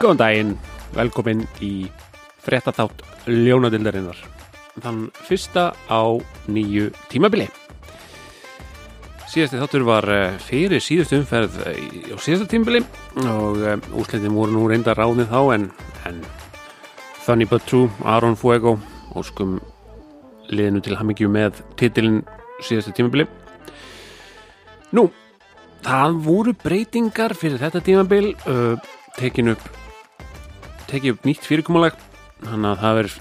Góðan daginn, velkomin í frettatátt Ljónadildarinnar. Þann fyrsta á nýju tímabili. Síðasti þáttur var eh, fyrir síðustu umferð eh, á síðasta tímabili og um, úslitin voru nú reynda ráðið þá en, en Funny But True, Aron Fuego og skum liðinu til hammingju með titilin síðasta tímabili. Nú, það voru breytingar fyrir þetta tímabil uh, tekin upp tekið upp nýtt fyrirkomulag. Þannig að það er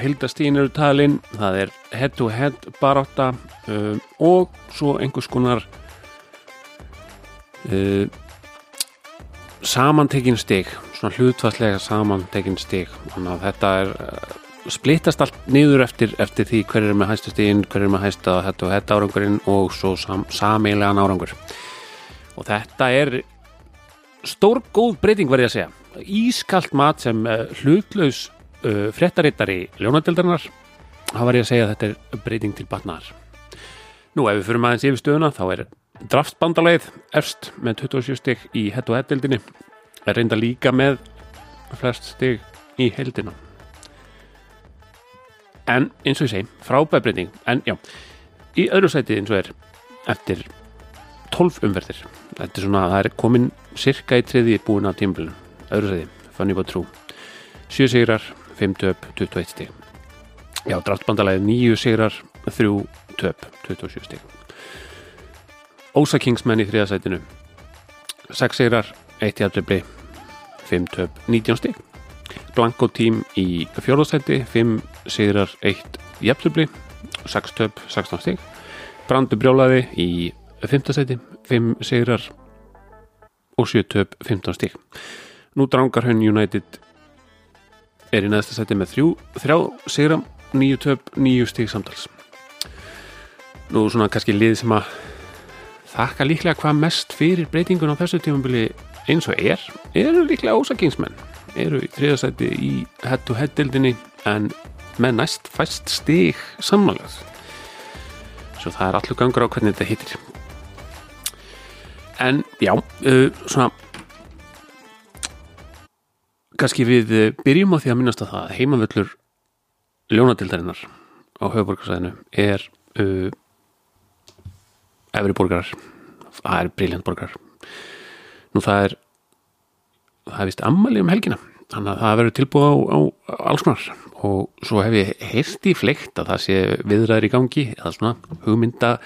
heildastíðin eru talin það er head to head barátta um, og svo einhvers konar uh, samantekin stig svona hlutvarslega samantekin stig. Þannig að þetta er uh, splittast allt niður eftir, eftir því hver er með hæsta stíðin, hver er með hæsta head to head árangurinn og svo sam, sameilegan árangur. Og þetta er stór góð breyting verði að segja ískalt mat sem uh, hlutlaus uh, frettarittari ljónadeldarinnar þá var ég að segja að þetta er breyting til batnar nú ef við fyrir aðeins yfir stöðuna þá er draftbandaleið erst með 27 stygg í hett og hettildinni er reynda líka með flest stygg í heldina en eins og ég segi frábæð breyting. En já, í öðru sæti eins og er eftir 12 umverðir þetta er svona, það er komin cirka í triði búin af tímbilinu öðru sæti, Funny But True 7 sigrar, 5 töp, 21 stig. Já, draftbandalæði 9 sigrar 3 töp, 27 stig. Ósa Kingsman í þriðasætinu 6 sigrar 1 jæfnibli 5 töp, 19 stig. Blanko tím í fjórðasæti 5 sigrar 1 jæfnibli 6 töp, 16 stig. Brandur Brjólaði í 5. seti 5 sigrar og 7 töp 15 stík nú Drangarhönn United er í neðsta seti með 3 sigra 9 töp 9 stík samtals. Nú svona kannski lið sem að þakka líklega hvað mest fyrir breytingun á þessu tímabili eins og er eru líklega ósakingsmenn. Eru í þriðasæti í head to head dildinni en með næst fæst stík samanlega svo það er allur gangur á hvernig þetta hittir. En já uh, svona kannski við uh, byrjum á því að minnast að það heimavöllur ljónadildarinnar á höfuborgarsæðinu er uh, efri borgarar. Það er briljant borgarar. Nú það er það er vist ammali um helgina þannig að það verður tilbúið á, á alls konar. Og svo hef ég heilt í fleikt að það sé viðræðir í gangi eða svona hugmynda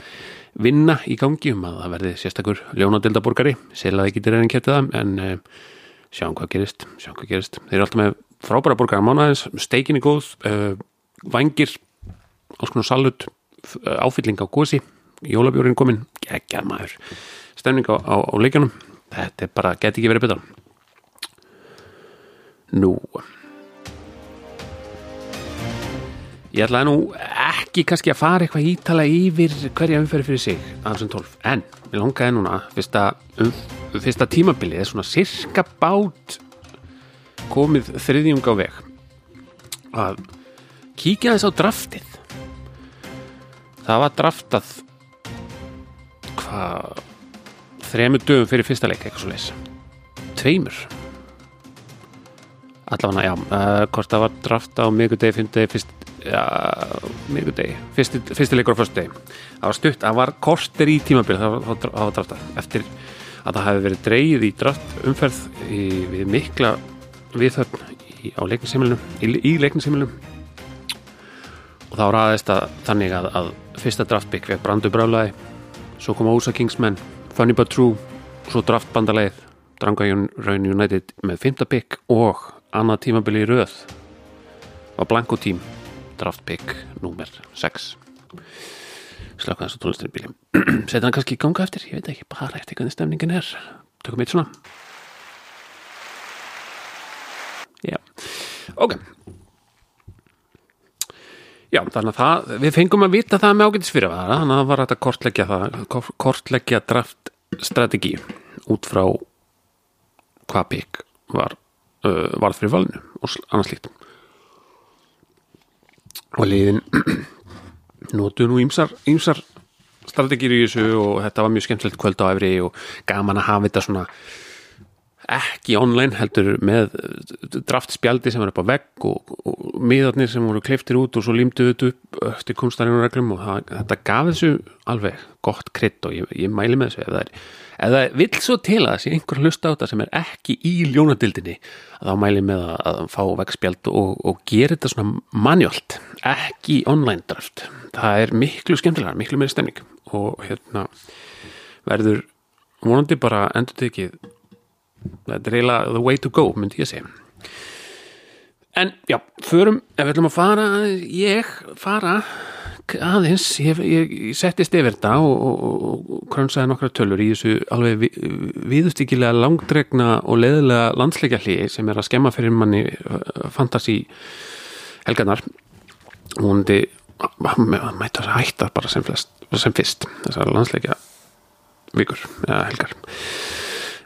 vinna í gangi um að það verði sérstakur ljónadeldaborgari, selaði ekki til reynin kæftið það en uh, sjáum hvað gerist sjáum hvað gerist, þeir eru alltaf með frábæra borgara. Mánaðins, steikin er góð uh, vangir, alls konar salut uh, áfylling á gósi jólabjórin komin, geggar maður. Stemning á, á, á leikjanum þetta er bara, geti ekki verið betra. Nú. Ég ætlaði nú ekki kannski að fara eitthvað ítala yfir hverja umferði fyrir sig aðeins um 12, en ég longaði núna fyrsta, um, fyrsta tímabilið er svona sirka bát komið þriðjung á veg. Að kíkja þess á draftið. Það var draftað hvað þremur dögum fyrir fyrsta leik eitthvað svo leis tveimur. Allavega, já, uh, hvort það var draftað á miðgudegi, fymdegi, fyrst fyrsti, fyrsti leikur á fyrstu degi, það var stutt það var korter í tímabil, það var, var draftað eftir að það hefði verið dreigið í draft umferð í, við mikla viðhöfn í, á leikninsheimilinu í, í leikninsheimilinu og þá ræðist það þannig að, að fyrsta draftbygg við brandu brálaði svo kom Ósa Kingsman, Funny But True svo draftbandalegið Drangaun Raun United með fymta bygg og annað tímabili í röð og Blanko tím draftpick númer 6 slaka þessu tónlistin í bíljum setja hann kannski í ganga eftir, ég veit ekki bara eftir hvernig stemningin er. Tökum eitt svona. Já, ok. Já, þannig að það við fengum að vita það með ágætis fyrir það þannig að það var hægt að kortleggja það kortleggja draftstrategi út frá hvað pikk var uh, varð fyrir valinu og annars líkt og liðin notu nú ímsar, strategir í þessu og þetta var mjög skemmtilegt kvöld á efri og gaman að hafa þetta svona ekki online heldur með draftspjaldi sem var upp á vegg og, og miðarnir sem voru kleiftir út og svo límduðu þetta upp eftir kunstarinn og reglum og það, þetta gaf þessu alveg gott krydd og ég, ég mæli með þessu ef það það vill svo til að sé einhver hlusta á þetta sem er ekki í ljónadildinni þá mæli með að, að fá veggspjald og, og gera þetta svona manjólt ekki online draft það er miklu skemmtilega, miklu meiri stemning og hérna verður vonandi bara endur tekið þetta er eiginlega the way to go myndi ég segja. En já, förum, ef við ætlum að fara ég fara aðeins, ég, ég, ég settist yfir þetta og, og, og krönsaði nokkra tölur í þessu alveg vi, viðustykilega langdregna og leðilega landsleikja hliði sem er að skemma fyrir manni uh, fantasi helganar og hundi mæta að hætta bara sem, flest, sem fyrst þessar landsleikja vikur eða helgar.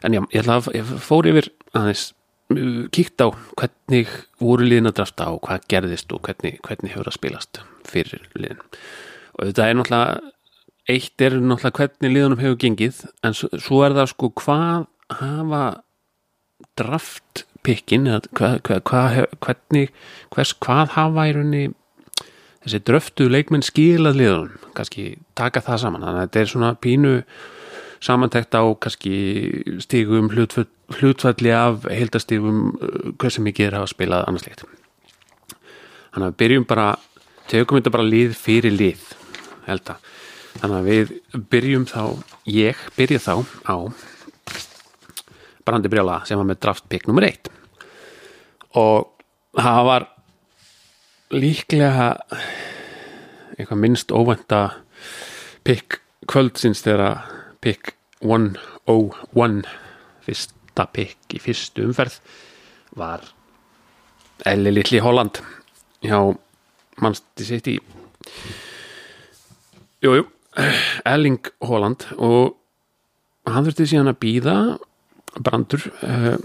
En já, ég, að, ég fór yfir aðeins uh, kíkt á hvernig voru liðin að drafta og hvað gerðist og hvernig, hvernig hefur það spilast fyrir liðin. Og þetta er náttúrulega eitt er náttúrulega hvernig liðunum hefur gengið en svo, svo er það sko hvað hafa draftpikkin hvað, hvað, hvað, hvernig hvers, hvað hafa í rauninni þessi dröftu leikmenn skilað liðunum kannski taka það saman. Þannig að þetta er svona pínu samantækt á kannski stígum hlutfalli af heildastígum uh, hversu mikið er að spila annarslegt þannig að við byrjum bara tegum þetta bara lið fyrir lið held að. Þannig að við byrjum þá ég byrja þá á Brandi Brjála sem var með draftpick nr. 1 og það var líklega eitthvað minnst óvænta pick kvöldsins þegar pick 101 fyrsta pick í fyrstu umferð var Elli Littli Holland hjá mannsti sitt í jújú Elling Holland og hann þurfti síðan að býða brandur uh,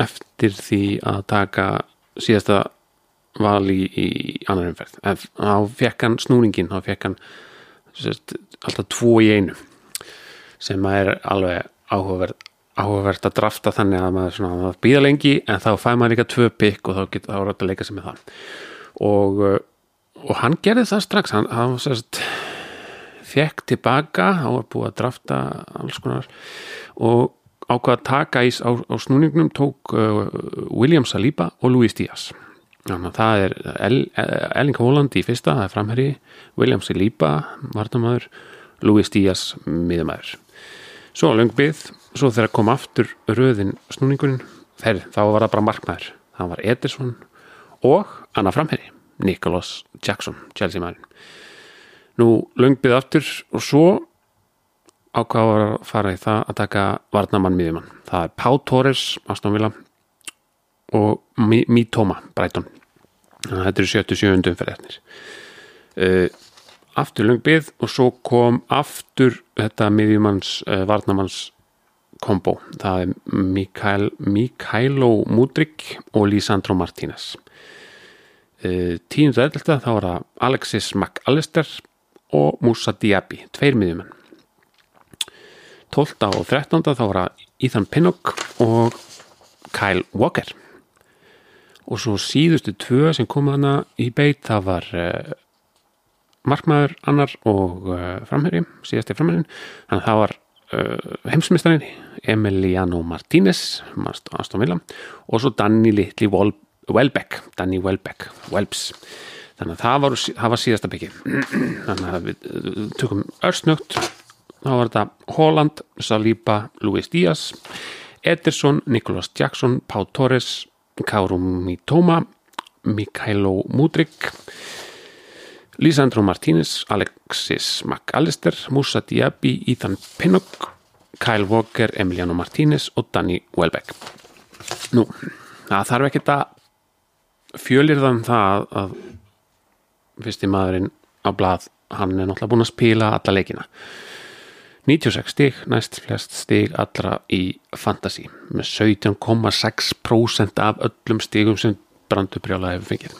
eftir því að taka síðasta vali í annar umferð. Þá fekk hann snúringin þá fekk hann sérst, alltaf tvo í einu sem er alveg áhugavert áhugavert að drafta þannig að maður svona, að býða lengi en þá fæ maður líka tvö pikk og þá getur það að leika sig með það. Og, uh, og hann gerði það strax. Hann, hann sérst, fekk tilbaka hann var búið að drafta alls konar og ákvað að taka ís á, á snúningnum tók uh, William Saliba og Luis Díaz það er El, Elling Holland í fyrsta, það er framherri William Saliba, vartamæður Luis Díaz, miðumæður svo lengbið, svo þegar kom aftur röðin snúningurinn þeir, þá var það bara markmaður. Það var Ederson og Anna Framherri Nicholas Jackson, Chelsea maður nú lengbið aftur og svo ákvaða að fara í það að taka varnamann miðjumann. Það er Pá Torres, Aston Villa og þannig að þetta eru 77. umferðarnir uh, aftur lungbið og svo kom aftur þetta miðjumanns uh, varnamanns kombo það er Mikael, Mikaelo Mudrik og Lisandro Martínez uh, tíundu eðlita þá var það Alexis McAllister og Musa Diaby tveir miðjumann 12. og 13. þá var það Ethan Pinnock og Kyle Walker og svo síðustu tvö sem kom hana í beit það var uh, markmaður annar og uh, framherri, síðasti framherrin þannig að það var uh, heimsmyndstarinn Emiliano Martínez og svo Danny Little Welbeck Danny Welbeck, Welbs. Þannig að það var, það var síðasta byggi þannig að við tökum örsnögt þá var þetta Holland, Saliba, Luis Díaz Ederson, Nicholas Jackson Pau Torres, Kauru Mitoma Mikaelo Mudrik Lisandro Martínez, Alexis McAllister, Musa Diaby, Ethan Pinnock, Kyle Walker, Emiliano Martínez og Danny Welbeck. Nú, það þarf ekki að fjölir þann það að fyrsti maðurinn á blað, hann er náttúrulega búin að spila alla leikina. 96 stíg, næst flest stíg allra í Fantasí með 17,6% af öllum stígum sem brandubrjála hefur fengið.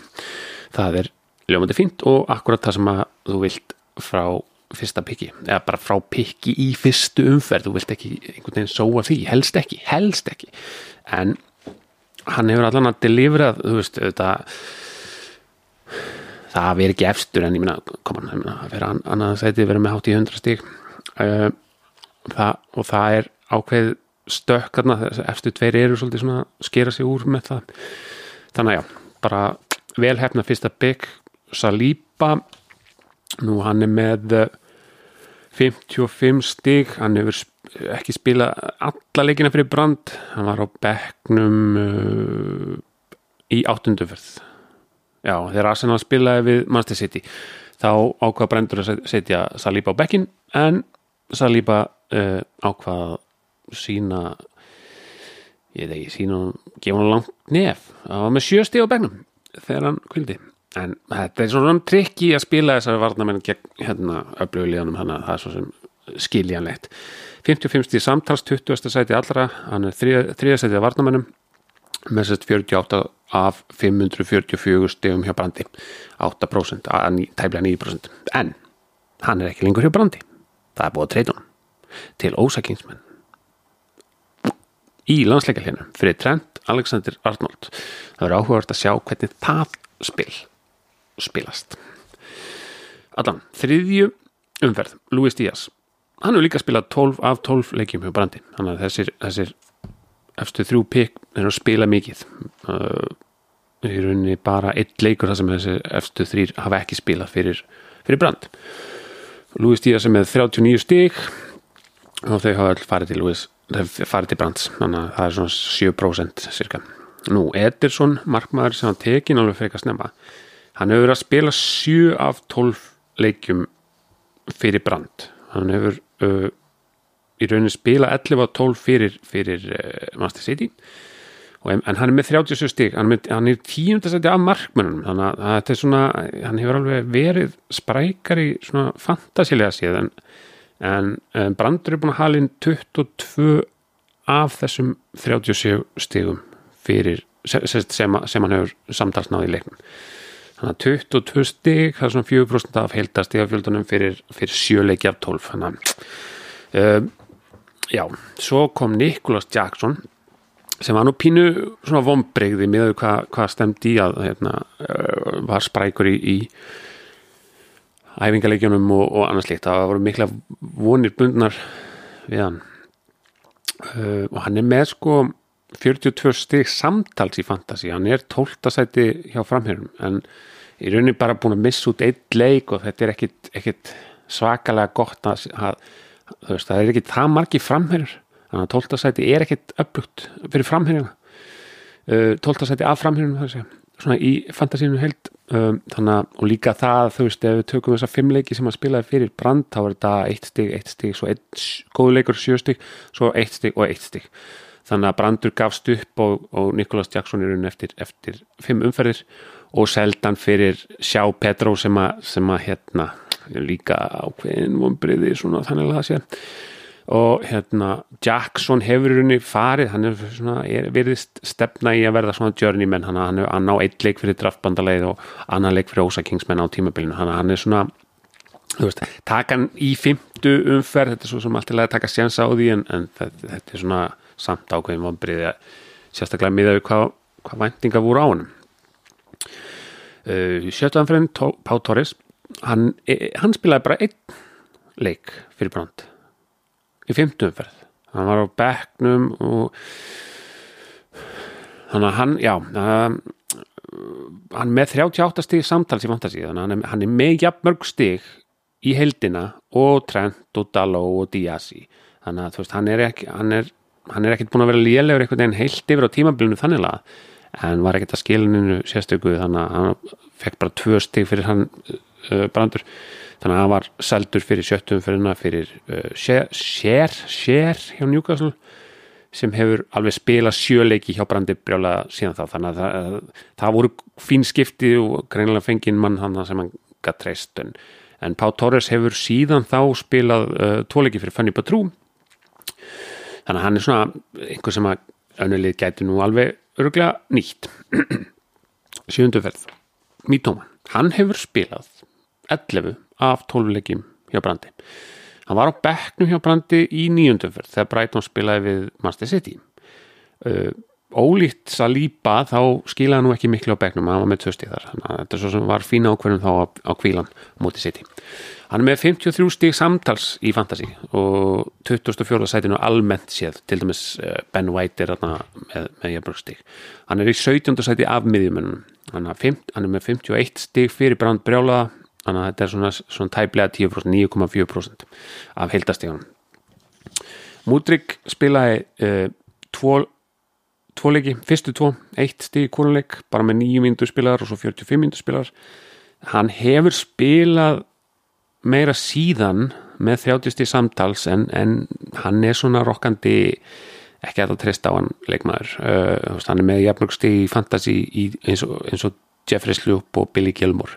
Það er ljómandi fínt og akkurat það sem að þú vilt frá fyrsta pikki eða bara frá pikki í fyrstu umferð þú vilt ekki einhvern veginn sóa því helst ekki, helst ekki en hann hefur allan að deliverað þú veist, þetta það veri ekki efstur en ég minna, koma hann, að vera annað sæti vera með hátt í 100 stík uh, það, og það er ákveð stökk eftir tveir eru svolítið svona skera sig úr með það. Þannig að já, bara vel hefna fyrsta bygg Saliba. Nú hann er með 55 stík hann hefur ekki spilað alla leikina fyrir brand. Hann var á begnum uh, í áttunduförð já, þegar Arsenal spilaði við Manchester City þá ákvaða brendur að setja Saliba á bekkin en Saliba uh, ákvaða sína ég veit ekki, sína gefa hann langt nef það var með sjösti á begnum þegar hann kvildi en þetta er svona trikki að spila þessari varnamenn gegn hérna öfluguleganum þannig að það er svo sem skiljanlegt 55. samtals 20. sæti allra hann er þriða sæti af varnamennum með sérst 48 af 544 stegum hjá brandi 8% að tæmlega 9% en hann er ekki lengur hjá brandi það er búið að treyta hann til ósakingsmenn. Í landsleikalinu fyrir Trent Alexander Arnold. Það verður áhugavert að sjá hvernig það spil spilast. Allan, þriðju umferð Luis Díaz, hann hefur líka spilað 12 af 12 leikjum hjá Brandi. Þannig að þessir, þessir efstu þrjú pikk er að spila mikið. Uh, í rauninni bara eitt leikur þar sem þessi efstu þrýr hafa ekki spilað fyrir, fyrir Brand Luis Díaz er með 39 stík og þau hafa all farið til það farið til brands þannig að það er svona 7% cirka nú, Ederson, markmaður sem hann tekin alveg fyrir eitthvað snemma hann hefur verið að spila 7 af 12 leikjum fyrir brand. Hann hefur uh, í rauninni spila 11 af 12 fyrir, fyrir uh, Master City. en, en hann er með 37 stík hann, hann er tíundasæti af markmannunum þannig að þetta er svona hann hefur alveg verið sprækar í svona fantasilega síðan en um, Brandur er búin að halin 22 af þessum 37 stigum fyrir, sem, sem, sem hann hefur samtalsnáði í leiknum. Þannig að 22 stig það er svona 4% af heldastigafjöldunum fyrir, fyrir sjöleiki af 12 þannig að um, já, svo kom Nikolas Jackson sem var nú pínu svona vombreyði með hvað hva stemdi í að hérna, uh, var sprækur í, í æfingarleikjunum og, og annars líkt það voru mikla vonir bundnar við hann. Uh, og hann er með sko 42 stygg samtals í Fantasí hann er 12. sæti hjá framherrum en í rauninni bara búin að missa út eitt leik og þetta er ekkit, ekkit svakalega gott að, að veist, það er ekkit það margi framherjur þannig að 12. sæti er ekkit upplugt fyrir framherjuna uh, 12. sæti af sé svona í fantasínu held um, þannig að og líka það þú veist ef við tökum þessa fimmleiki sem að spilaði fyrir brand þá er þetta eitt stig, eitt stig svo eitt góðleikur sjö stig svo eitt stig og eitt stig þannig að brandur gafst upp og, og Nikolas Jackson er unn eftir, eftir fimm umferðir og seldan fyrir sjá Petró sem að, sem að hérna líka ákveðin vonbriði svona þannig að það sé og hérna Jackson hefur henni farið, hann er, svona, er verið stefna í að verða svona journeyman hann, hann að ná eitt leik fyrir draftbandaleið og annan leik fyrir Ósa Kingsman á tímabilinu. Hann, hann er svona veist, takan í fymtu umferð þetta er svo sem alltaf lega að taka sjansa á því en, en þetta, þetta er svona samt ákveðin vonbriði að sérstaklega miða við hvað, hvað væntinga voru á hann uh, sjötuðanferðin Pá Torres hann, e, hann spilaði bara einn leik fyrir brand í fymtumferð hann var á bekknum og þannig að hann, já um, hann með 38 stíg samtals í fantasí þannig að hann er, hann er með jafnmörg stíg í heldina og Trent og Daló og Diassi. Þannig að þú veist, hann er ekki hann er, hann er ekkert búin að vera lélegur einhvern veginn heilt yfir á tímabilinu þannig að en var ekkert að skilinu sérstöku þannig að hann fekk bara tvö stíg fyrir hann uh, brandur þannig að hann var seldur fyrir sjöttum fyrir, fyrir uh, sér sér hjá Newcastle sem hefur alveg spilað sjöleiki hjá Brandi brjála síðan þá. Þannig að það, það voru fín skipti og greinilega fengið mann hann sem hann gætt treyst. En, en Pá Torres hefur síðan þá spilað uh, tóleiki fyrir Fanny Batrú þannig að hann er svona einhver sem að önnulið gæti nú alveg öruglega nýtt. Sjöndu ferð Mítóman, hann hefur spilað 11 af 12 leikjum hjá Brandi. Hann var á bekknum hjá Brandi í nýjundumferð þegar Brighton spilaði við Master City. Uh, ólíkt Saliba þá skilaði nú ekki miklu á bekknum hann var með tvö stíð þar. Þetta er svo sem var fína ákverðum þá á, á kvílan mútið City. Hann er með 53 stíð samtals í Fantasí og 24. sætinu almennt séð. Til dæmis uh, Ben White er þarna með, með jafnbrökk stíð hann er í 17. sæti af miðjumunum hann, hann er með 51 stíð fyrir Brand Brjálaða þannig að þetta er svona, svona tæplega 10% 9,4% af heildastíðanum Múdrygg spilaði uh, tvo tvo leiki, fyrstu tvo, eitt stík kónuleik, bara með nýju myndu spilar og svo 45 myndu spilar hann hefur spilað meira síðan með 30 stík samtals en, en hann er svona rokkandi ekki að það treysta á hann leikmaður. Uh, hann er með jafnmörg stík í fantasy í, eins, og, og Jeffrey Sloop og Billy Gilmore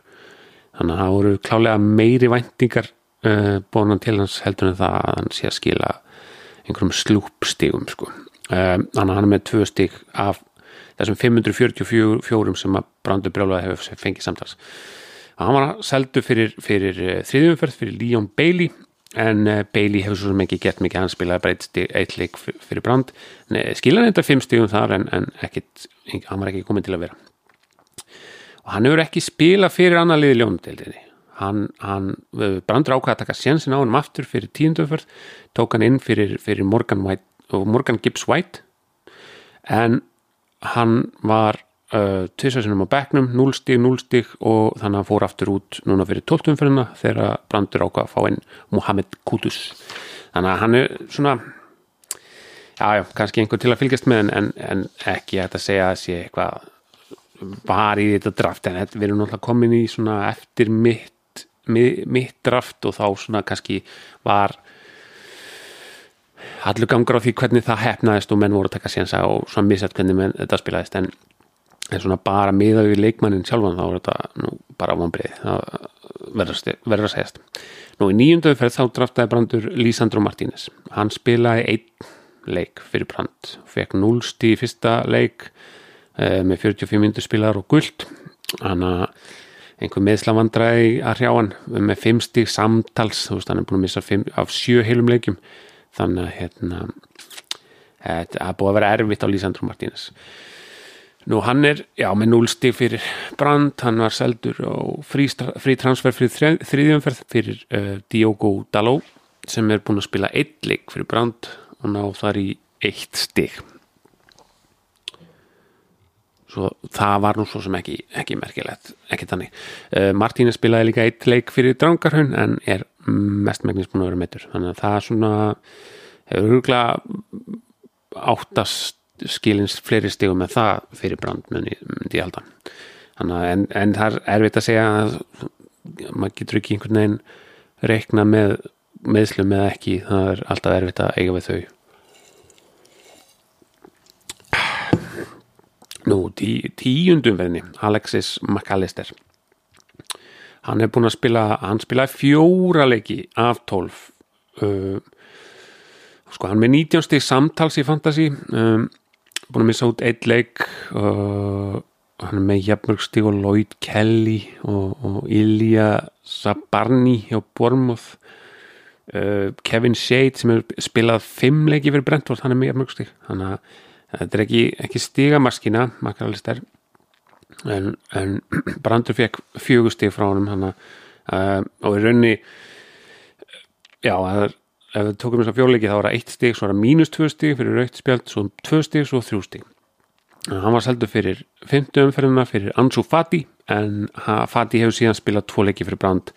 þannig að það voru klálega meiri væntingar uh, bónan til hans heldur en það að hann sé að skila einhverjum slúpstígum sko. Um, þannig að hann er með tvö stík af þessum 544 sem að Brandur Brjálaði hefur fengið samtals. Hann var seldu fyrir, fyrir uh, þriðjumferð fyrir Leon Bailey en Bailey hefur svo ekki gert mikið. Hann spilaði bara eitt, eitt leik fyrir, Brand. Skilaði þetta fimm stígum þar en, en ekkit, hann var ekki komin til að vera og hann hefur ekki spilað fyrir annar liði ljóndeildinni hann, hann Brandur ákvaði að taka sjensin á hann aftur fyrir tíundumferð tók hann inn fyrir, fyrir Morgan White Morgan Gibbs White en hann var uh, tviðsvæðsynum á bekknum 0 stíg, 0 stíg og þannig að hann fór aftur út núna fyrir 12. umferðina þegar brandur ákvað að fá inn Mohamed Kudus þannig að hann er svona jájá, já, kannski einhver til að fylgjast með en, en ekki að þetta segja að sé eitthvað var í þetta draft en við erum náttúrulega komin í svona eftir mitt, mitt, mitt draft og þá svona kannski var allur gangur á því hvernig það hefnaðist og menn voru að taka sénsa og svona missat hvernig menn, þetta spilaðist en, en svona bara miða við leikmannin sjálfan þá er þetta nú bara vonbreið verður að segjast. Nú í nýjumdöðu ferð þá draftaði brandur Lísandro Martínez. Hann spilaði einn leik fyrir brand fekk 0 stíð í fyrsta leik með 45 mindur spilar og guld hann að einhver meðslavandræði að hrjá hann með 5 stíð samtals. Þú veist hann er búin að missa 5, af 7 heilum leikum þannig að hérna það búið að vera erfitt á Lísandro Martínez. Nú hann er já með 0 stíg fyrir brand hann var seldur og frí, frí transfer fyrir þriðjumferð fyrir uh, Diogo Daló sem er búin að spila eitt leik fyrir brand og ná þar í eitt stíg svo það var nú svo sem ekki, ekki merkilegt, ekki þannig. Uh, Martínez spilaði líka eitt leik fyrir Drangarhund en er mestmægnis búin að vera metur þannig að það er svona hefur huglega áttast skilins fleiri stígum með það fyrir brand myndi ég halda. Þannig að en, en það er erfitt að segja að maður getur ekki einhvern veginn reikna með meðslum eða ekki, það er alltaf erfitt að eiga við þau Nú, tí, tíundumverðinni Alexis McAllister. Hann er búin að spila hann spilaði fjóra leiki af tólf uh, sko hann með 19 stík samtals í Fantasí um, búin að missa út eitt leik uh, hann er með Jafnmörg stík og Lloyd Kelly og, og Ilja Sabarni hjá Bormouth uh, Kevin Shade sem er spilað fimm leiki fyrir Brentford, hann er með Jafnmörg stík þannig að þetta er ekki, ekki stígamaskina makkaralistar en, en Brandur fekk fjögustíg frá honum hana, uh, og í raunni já, ef við tókum þess að fjóleiki þá var það eitt stíg svo var það mínus tvö stíg fyrir raukt spjald svo tvö stíg, svo þrjú stíg hann var seldu fyrir fymtu umferðina fyrir Ansu Fati en Fati hefur síðan spilað tvo leiki fyrir Brand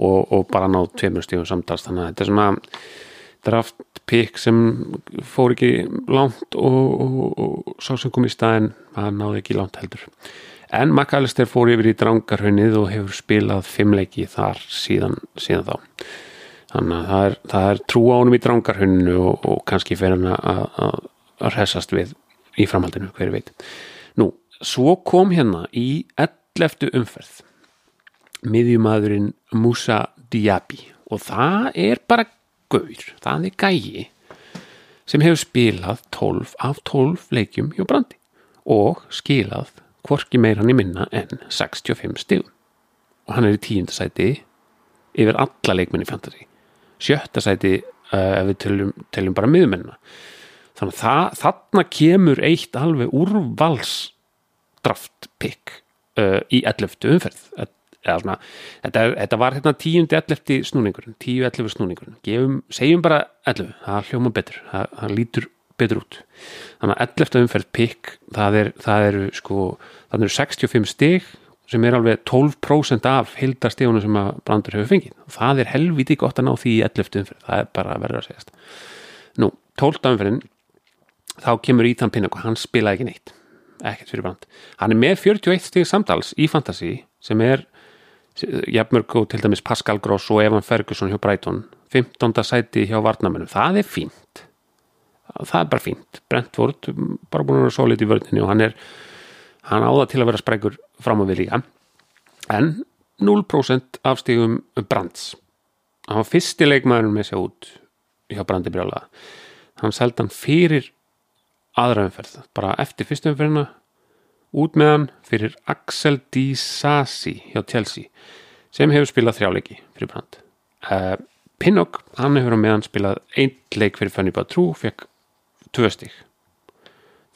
og, og bara náð tveimur stígum samtals. Þannig að þetta er svona draft pick sem fór ekki langt og, og, og sá sem kom í staðin það náði ekki langt heldur en McAllister fór yfir í drangarhaunnið og hefur spilað fimmleiki þar síðan, síðan þá þannig að það er, það er trú á honum í drangarhauninu og, og kannski fer hann að, að, að resast við í framhaldinu, hver veit nú, svo kom hérna í 11. umferð miðjumadurinn Musa Diaby og það er bara gaur, það er gægi sem hefur spilað 12 af 12 leikjum hjá brandi og skilað hvorki meir hann í minna en 65 stígum og hann er í tíundasæti yfir alla leikmenni fantasy. Sjötta sæti uh, ef við teljum, teljum bara miðumennina. Þannig að það, þarna kemur eitt alveg úrvals draft pick uh, í 11. umferð svona, þetta, er, þetta var hérna 10. 11. snúningurinn 10-11 snúningurinn, Gefum, segjum bara 11, það hljóma betur það, það lítur betur út þannig að 11. umferð pick það eru er, sko, eru 65 stig sem er alveg 12% af hildarstíðunum sem að brandur hefur fengið það er helviti gott að ná því í 11. umferð það er bara verða að segjast nú, 12. umferðin þá kemur Ítan Pinnock og hann spilaði ekki neitt ekkert fyrir brand hann er með 41 stíð samtals í Fantasí sem er jafnmörg og til dæmis Pascal Gross og Evan Ferguson hjá Brighton. 15. sæti hjá Varnamennum það er fínt. Það er bara fínt. Brentford bara búin að vera solid í vördinni og hann er hann áða til að vera sprækur fram á við líka. En 0% afstígum Brands. Hann var fyrsti leikmæðurinn með sér út hjá Brandi Brjála hann seldi hann fyrir aðraumferð, bara eftir fyrstumferðina út með hann fyrir Axel Di Sassi hjá Chelsea sem hefur spilað þrjáleiki fyrir Brand uh, Pinnock, hann hefur með hann spilað einn leik fyrir Fanny Batrú fekk tvö stík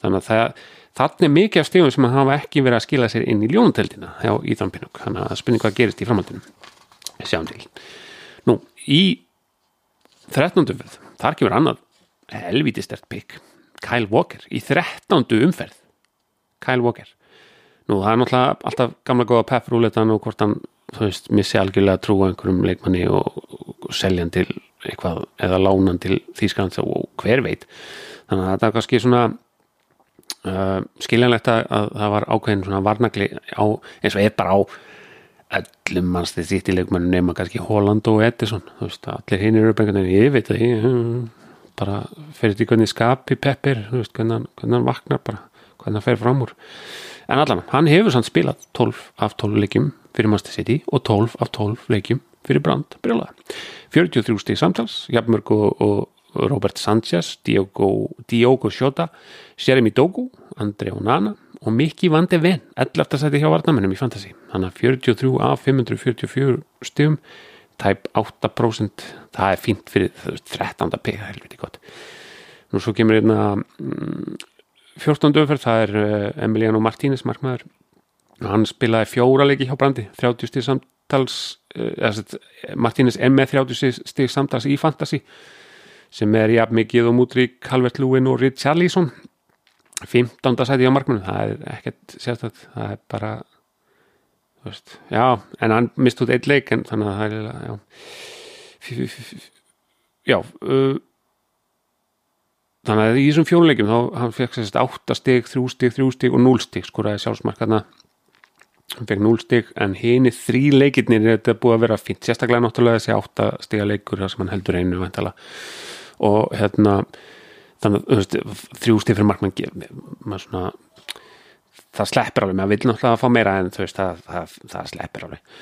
þannig að það er mikið af stegum sem hafa ekki verið að skila sér inn í ljónuteldina hjá Íðan Pinnok, þannig að spurning hvað gerist í framhaldinu. Sjáum til. Nú, í 13. umferð, þar kemur annað helviti stert pikk, Kyle Walker, í 13. umferð, Kyle Walker. Nú, það er náttúrulega alltaf gamla góða pepprúletan og hvort hann, þú veist, missi algjörlega að trúa einhverjum leikmanni og, og selja hann til eitthvað, eða lána hann til þýskans og hver veit. Þannig að þetta er kannski svona uh, skiljanlegt að, að það var ákveðin svona varnagli á, eins og er bara á öllum í leikmennu nema kannski Holland og Edison þú veist, allir hinn eru upp einhvern veginn ég veit það, ég bara fyrir því hvernig skapi Peppir þú veist, hvernig hann, hvernig hann vaknar bara hvernig hann fer fram úr en allan, hann hefur sann spilað 12 af 12 leikjum fyrir Master City og 12 af 12 leikjum fyrir Brand brjóla 43 stíð samtals, Jafnmörg og, og Robert Sanchez, Diogo, Diogo Shota, Jeremy Dogu, André Onana og Mikki Van de Ven, 11. sæti hjá varnamennum í Fantasí. Þannig að 43 af 544 stugum, tæp 8%, það er fínt fyrir 13. pega, helviti gott. Nú svo kemur einna 14. öfverð, það er eh, Emiliano Martínez, markmaður. Hann spilaði fjóra leiki hjá Brandi, 30 stíð samtals, eh, Martínez er með 30 stíð samtals í Fantasí sem er jafn mikið og mútrík Calvert Lúin og Richarlison 15. sæti á markmannu það er ekkert sérstætt það er bara veist, já, en hann mist út eitt leik en þannig að það er já, já uh, þannig að í þessum fjónuleikum þá hann fekk sérst 8 stig, 3 stig, 3 stig og 0 stig skoraði sjálfsmarkarna hann fekk 0 stig en henni þrý leikirnir er þetta búið að vera fint sérstaklega náttúrulega þessi 8 stiga leikur þar sem hann heldur einu vantala og hérna þannig að þrjústíð fyrir markmann svona, það sleppir alveg, maður vil náttúrulega fá meira en veist, það, það, það sleppir alveg.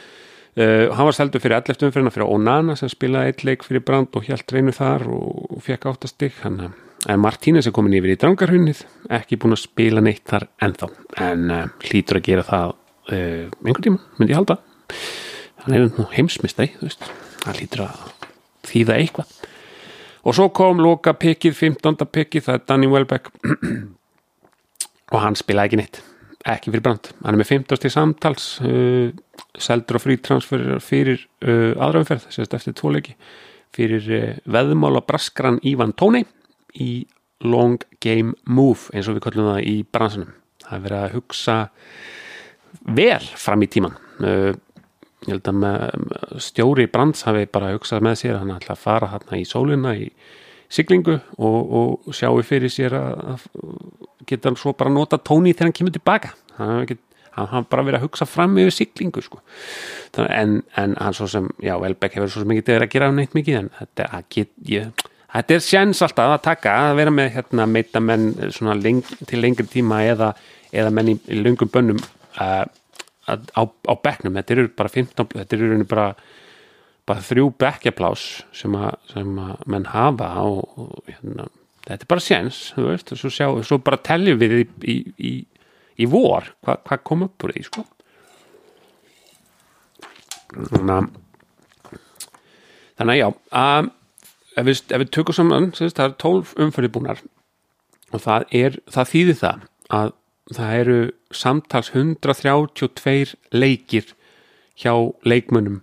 Uh, hann var seldu fyrir 11. umfyrirna fyrir Onana sem spilaði eitt leik fyrir Brand og hjælt reynu þar og fekk áttastig hann en Martínez er komin yfir í drangarhunnið ekki búin að spila neitt þar ennþá. En uh, hlýtur að gera það uh, einhvern tíma, myndi ég halda. Hann er nú heimsmistæ það hlýtur að þýða eitthvað. Og svo kom loka pikkið 15. pikkið, það er Danny Welbeck. Og hann spilaði ekki neitt. Ekki fyrir brand, hann er með 15. samtals uh, seldur og frítransfer fyrir aðraumferð sérst eftir tvoleiki fyrir veðmála braskran Ívan Tóni í long game move eins og við kallum það í bransunum það er verið að hugsa vel fram í tíman ég held að með, stjóri Brands hafi bara hugsað með sér hann ætla að fara hérna í sólina í siglingu og, og sjáu fyrir sér að geta hann svo bara nota tóni þegar hann kemur tilbaka. Hann hafa bara verið að hugsa fram yfir siglingu sko. en, en hann svo sem, já, Elbeck hefur svo mikið að gera neitt mikið en þetta, get, ég, þetta er sjans alltaf að taka að vera með hérna, meita menn leng, til lengri tíma eða, eða menn í, í lungum bönnum að uh, á, á bekknum, þetta eru bara 15, þetta eru bara, bara þrjú bekkjaplás sem að, sem að menn hafa og, og hérna, þetta er bara séns, þú veist, svo, sjá, svo bara telljum við í, í, í, í vor hvað hva kom upp úr því, sko. Þannig að þannig að já að, ef, við, ef við tökum saman það er 12 umfyrir búnar og það er, það þýðir það að það eru samtals 132 leikir hjá leikmönnum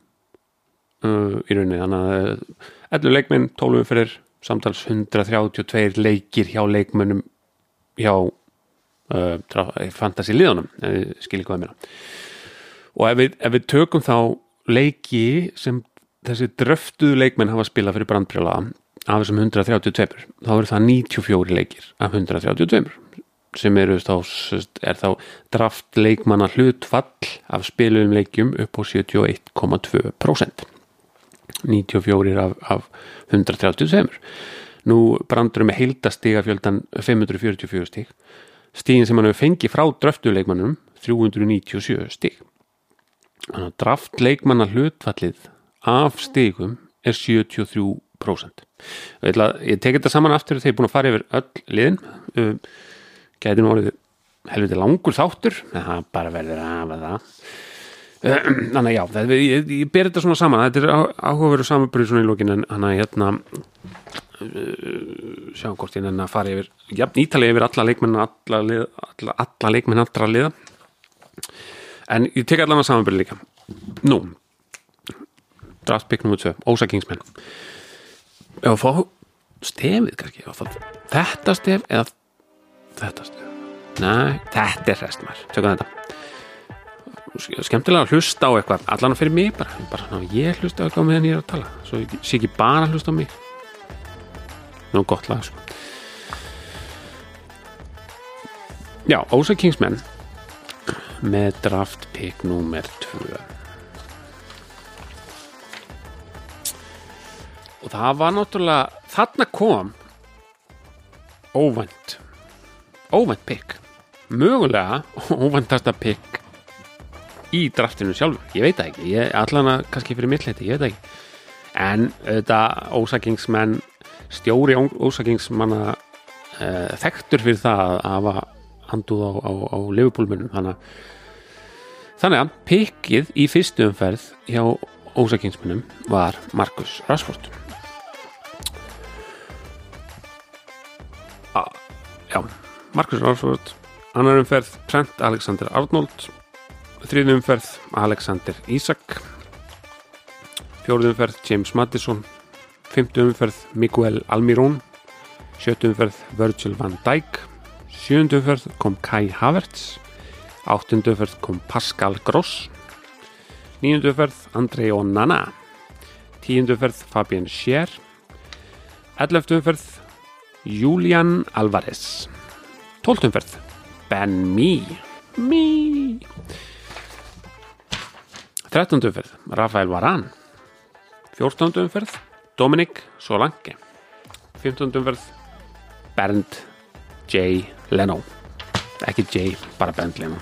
uh, í rauninni. Þannig að 11 leikmenn, 12 umfyrir samtals 132 leikir hjá leikmönnum hjá uh, fantasy liðunum skilji hvað mér og ef við, ef við tökum þá leiki sem þessi dröftuðu leikmenn hafa spilað fyrir brandbrjóla af þessum 132 þá eru það 94 leikir af 132 sem eru þá, er þá draft leikmanna hlutfall af spilum leikjum upp á 71,2% 94 af, af 132 nú brandur með heildastíga fjöldan 544 stíg stígin sem hann hefur fengið frá dröftuleikmannum 397 stíg þannig að draftleikmanna hlutfallið af stígum er 73% ég, ég tek þetta saman aftur þegar ég er búin að fara yfir öll liðin. Uh, gæti nú orðið helviti langur þáttur en það bara verður af það. Uh, þannig já það, ég, ég ber þetta svona saman þetta er áhugaveru samanbyrju svona í lókin en hann að hérna uh, sjá hvort ég nefn að fara yfir jafn ítalið yfir alla leikmenn alla, alla, alla leikmenn allra liða. En ég tek allavega samanbyrju líka. Nú draftpick nr. 2, Ósa Kingsman ef að fá stefið kannski þetta stef eða þetta stef næ, þetta er restmar tökum þetta skemmtilega að hlusta á eitthvað allan fyrir mig bara, bara ég hlusta á eitthvað meðan ég er að tala svo ég sé ekki bara að hlusta á mig nú gott lag sko. já, Ósa Kingsman með draft pick nr. 2 og það var náttúrulega þarna kom óvænt óvænt pick mögulega óvæntasta pick í draftinu sjálfur, ég veit það ekki. Ég, allan að kannski fyrir mittleiti, ég veit það ekki. En þetta ósakingsmenn stjóri ósakingsmanna uh, þekktur fyrir það að hafa handuð á, á, á lefupólmunum þannig, þannig að pikkið í fyrstu umferð hjá ósakingsmennum var Markus Rashford já, Markus Rashford annar umferð Trent Alexander Arnold þriðum umferð Alexander Isak fjóruðum umferð James Madison fymtum umferð Miguel Almirón sjöttum umferð Virgil van Dijk sjöndum umferð kom Kai Havertz áttundum umferð kom Pascal Gross nýjundum umferð Andrei Onana tíundum umferð Fabian Scher elleftum umferð Julian Alvarez. Tóltum umferð Ben Mee. Mee. 13. umferð Rafael Varan 14. umferð Dominic Solanke. 15. umferð Bernd J. Leno ekki J, bara Bernd Leno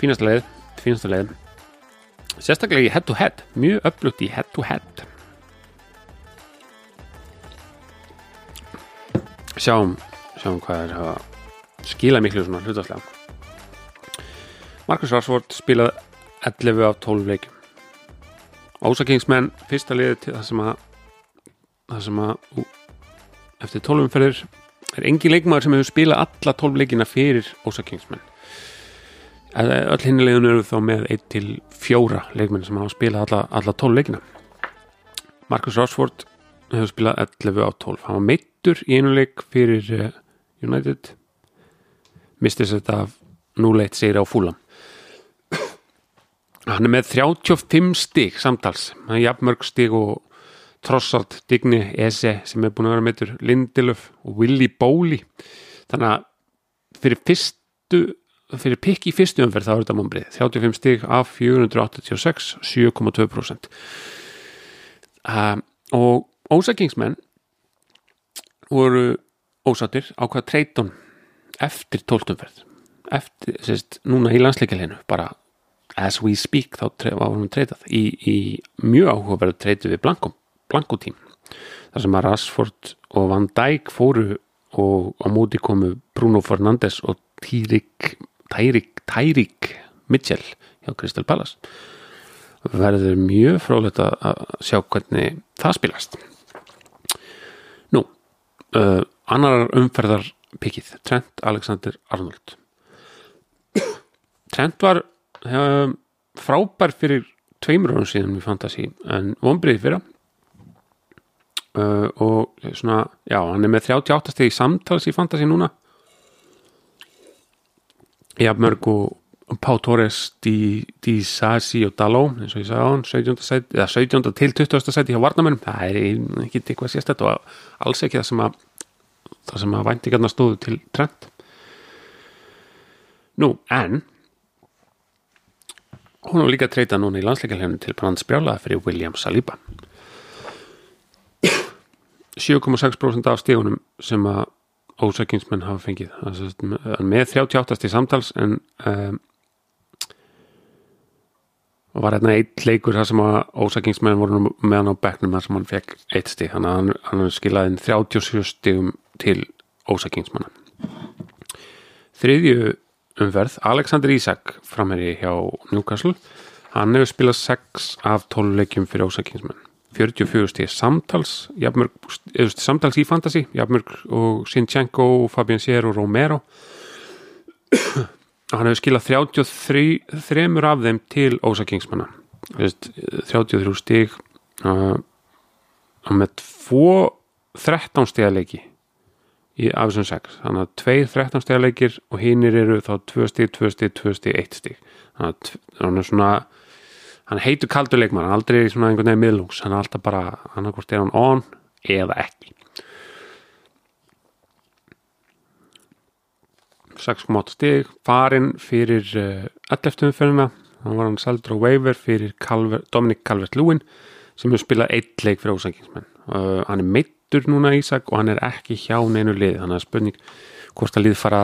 fínasta leið fínasta leið sérstaklega í head to head mjög öflugt í head to head sjáum sjáum hvað er að skila miklu svona hlutastlega Marcus Rashford spilaði 11 af 12 leikum Ósakingsmenn fyrsta liði til það sem að það sem að ú, eftir 12 umferðir er engin leikmaður sem hefur spilað alla 12 leikina fyrir Ósakingsmenn öll hinnilegun eru þá með 1 til 4 leikmenn sem hafa spilað alla, alla 12 leikina. Marcus Rashford hefur spilað 11 af 12 hann var meittur í einu leik fyrir uh, United. Mistist þetta af 0-1 segir á fúlam hann er með 35 stík samtals, hann er jafnmörg stík og Trossard, Digni, Eze sem er búin að vera meður, Lindelöf og Willy Bóli þannig að fyrir fyrstu fyrir pikk í fyrstu umferð þá er þetta mombrið 35 stík af 486 7,2% uh, og ósakingsmenn voru ósattir á hvað treytun eftir 12 umferð eftir, sérst, núna í landsleikileginu bara as we speak þá var hún treytað í, í mjög áhugaverðu treytu við Blanko, Blanko tím þar sem að Rashford og Van Dijk fóru og á móti komu Bruno Fernandes og Tyrik Tyrik, Tyrik Mitchell hjá Crystal Palace. Verður mjög frólægt að sjá hvernig það spilast uh, annar umferðar pikið, Trent Alexander Arnold. Trent var um, frábær fyrir tveimur árum síðan í Fantasí en vonbreið fyrra uh, og svona, já, hann er með 38 stegi samtals í Fantasí núna. Jafnmörg og Pá Torres Di, Di Sassi og Daló eins og ég sagði á hann 17. Sæti, eða 17. til 20. sæti hjá Varnamennum það er ekki eitthvað sérstætt og alls ekki það sem að það sem að væntingarna stóðu til trend nú, en hún var líka að treyta núna í landsleikarleginu til Brands Brjála fyrir William Saliba 7,6% af stígunum sem að ósækingsmenn hafa fengið með 38 stíð samtals en um, og var hérna eitt leikur þar sem að ósækingsmenn voru með hann á bekknum þar sem hann fekk eitt stíð þannig að hann, hann skilaði 37 stíðum til ósækingsmanna þriðju umferð Alexander Isak framherri hjá Newcastle. Hann hefur spilað 6 af 12 leikjum fyrir ósækingsmenn 44 stíð samtals jafnmörg, samtals í fantasy jafnmörg og Sinchenko, Fabian Sier og Romero hann hefur skilað 33 af þeim til ósakingsmanna 33 stíg uh, með 2 13 stíðarleiki í af þessum 6 þannig að 2 13 stíðarleikir og hinnir eru þá 2 stíg, 2 stíg, 2 stíg 1 stíg þannig að hann er svona hann heitur kaldur leikmann, hann er aldrei svona einhvern veginn miðlungs, hann er alltaf bara hann er hvort er hann on eða ekki 6.8 stig farin fyrir uh, 11. umferðina. Hann var hann seldur á waiver fyrir Calver, Dominic Calvert-Lewin sem hefur spilað eitt leik fyrir ósækingsmenn uh, hann er meittur núna Ísak og hann er ekki hjá neinu lið þannig að spurning hvort að lið fara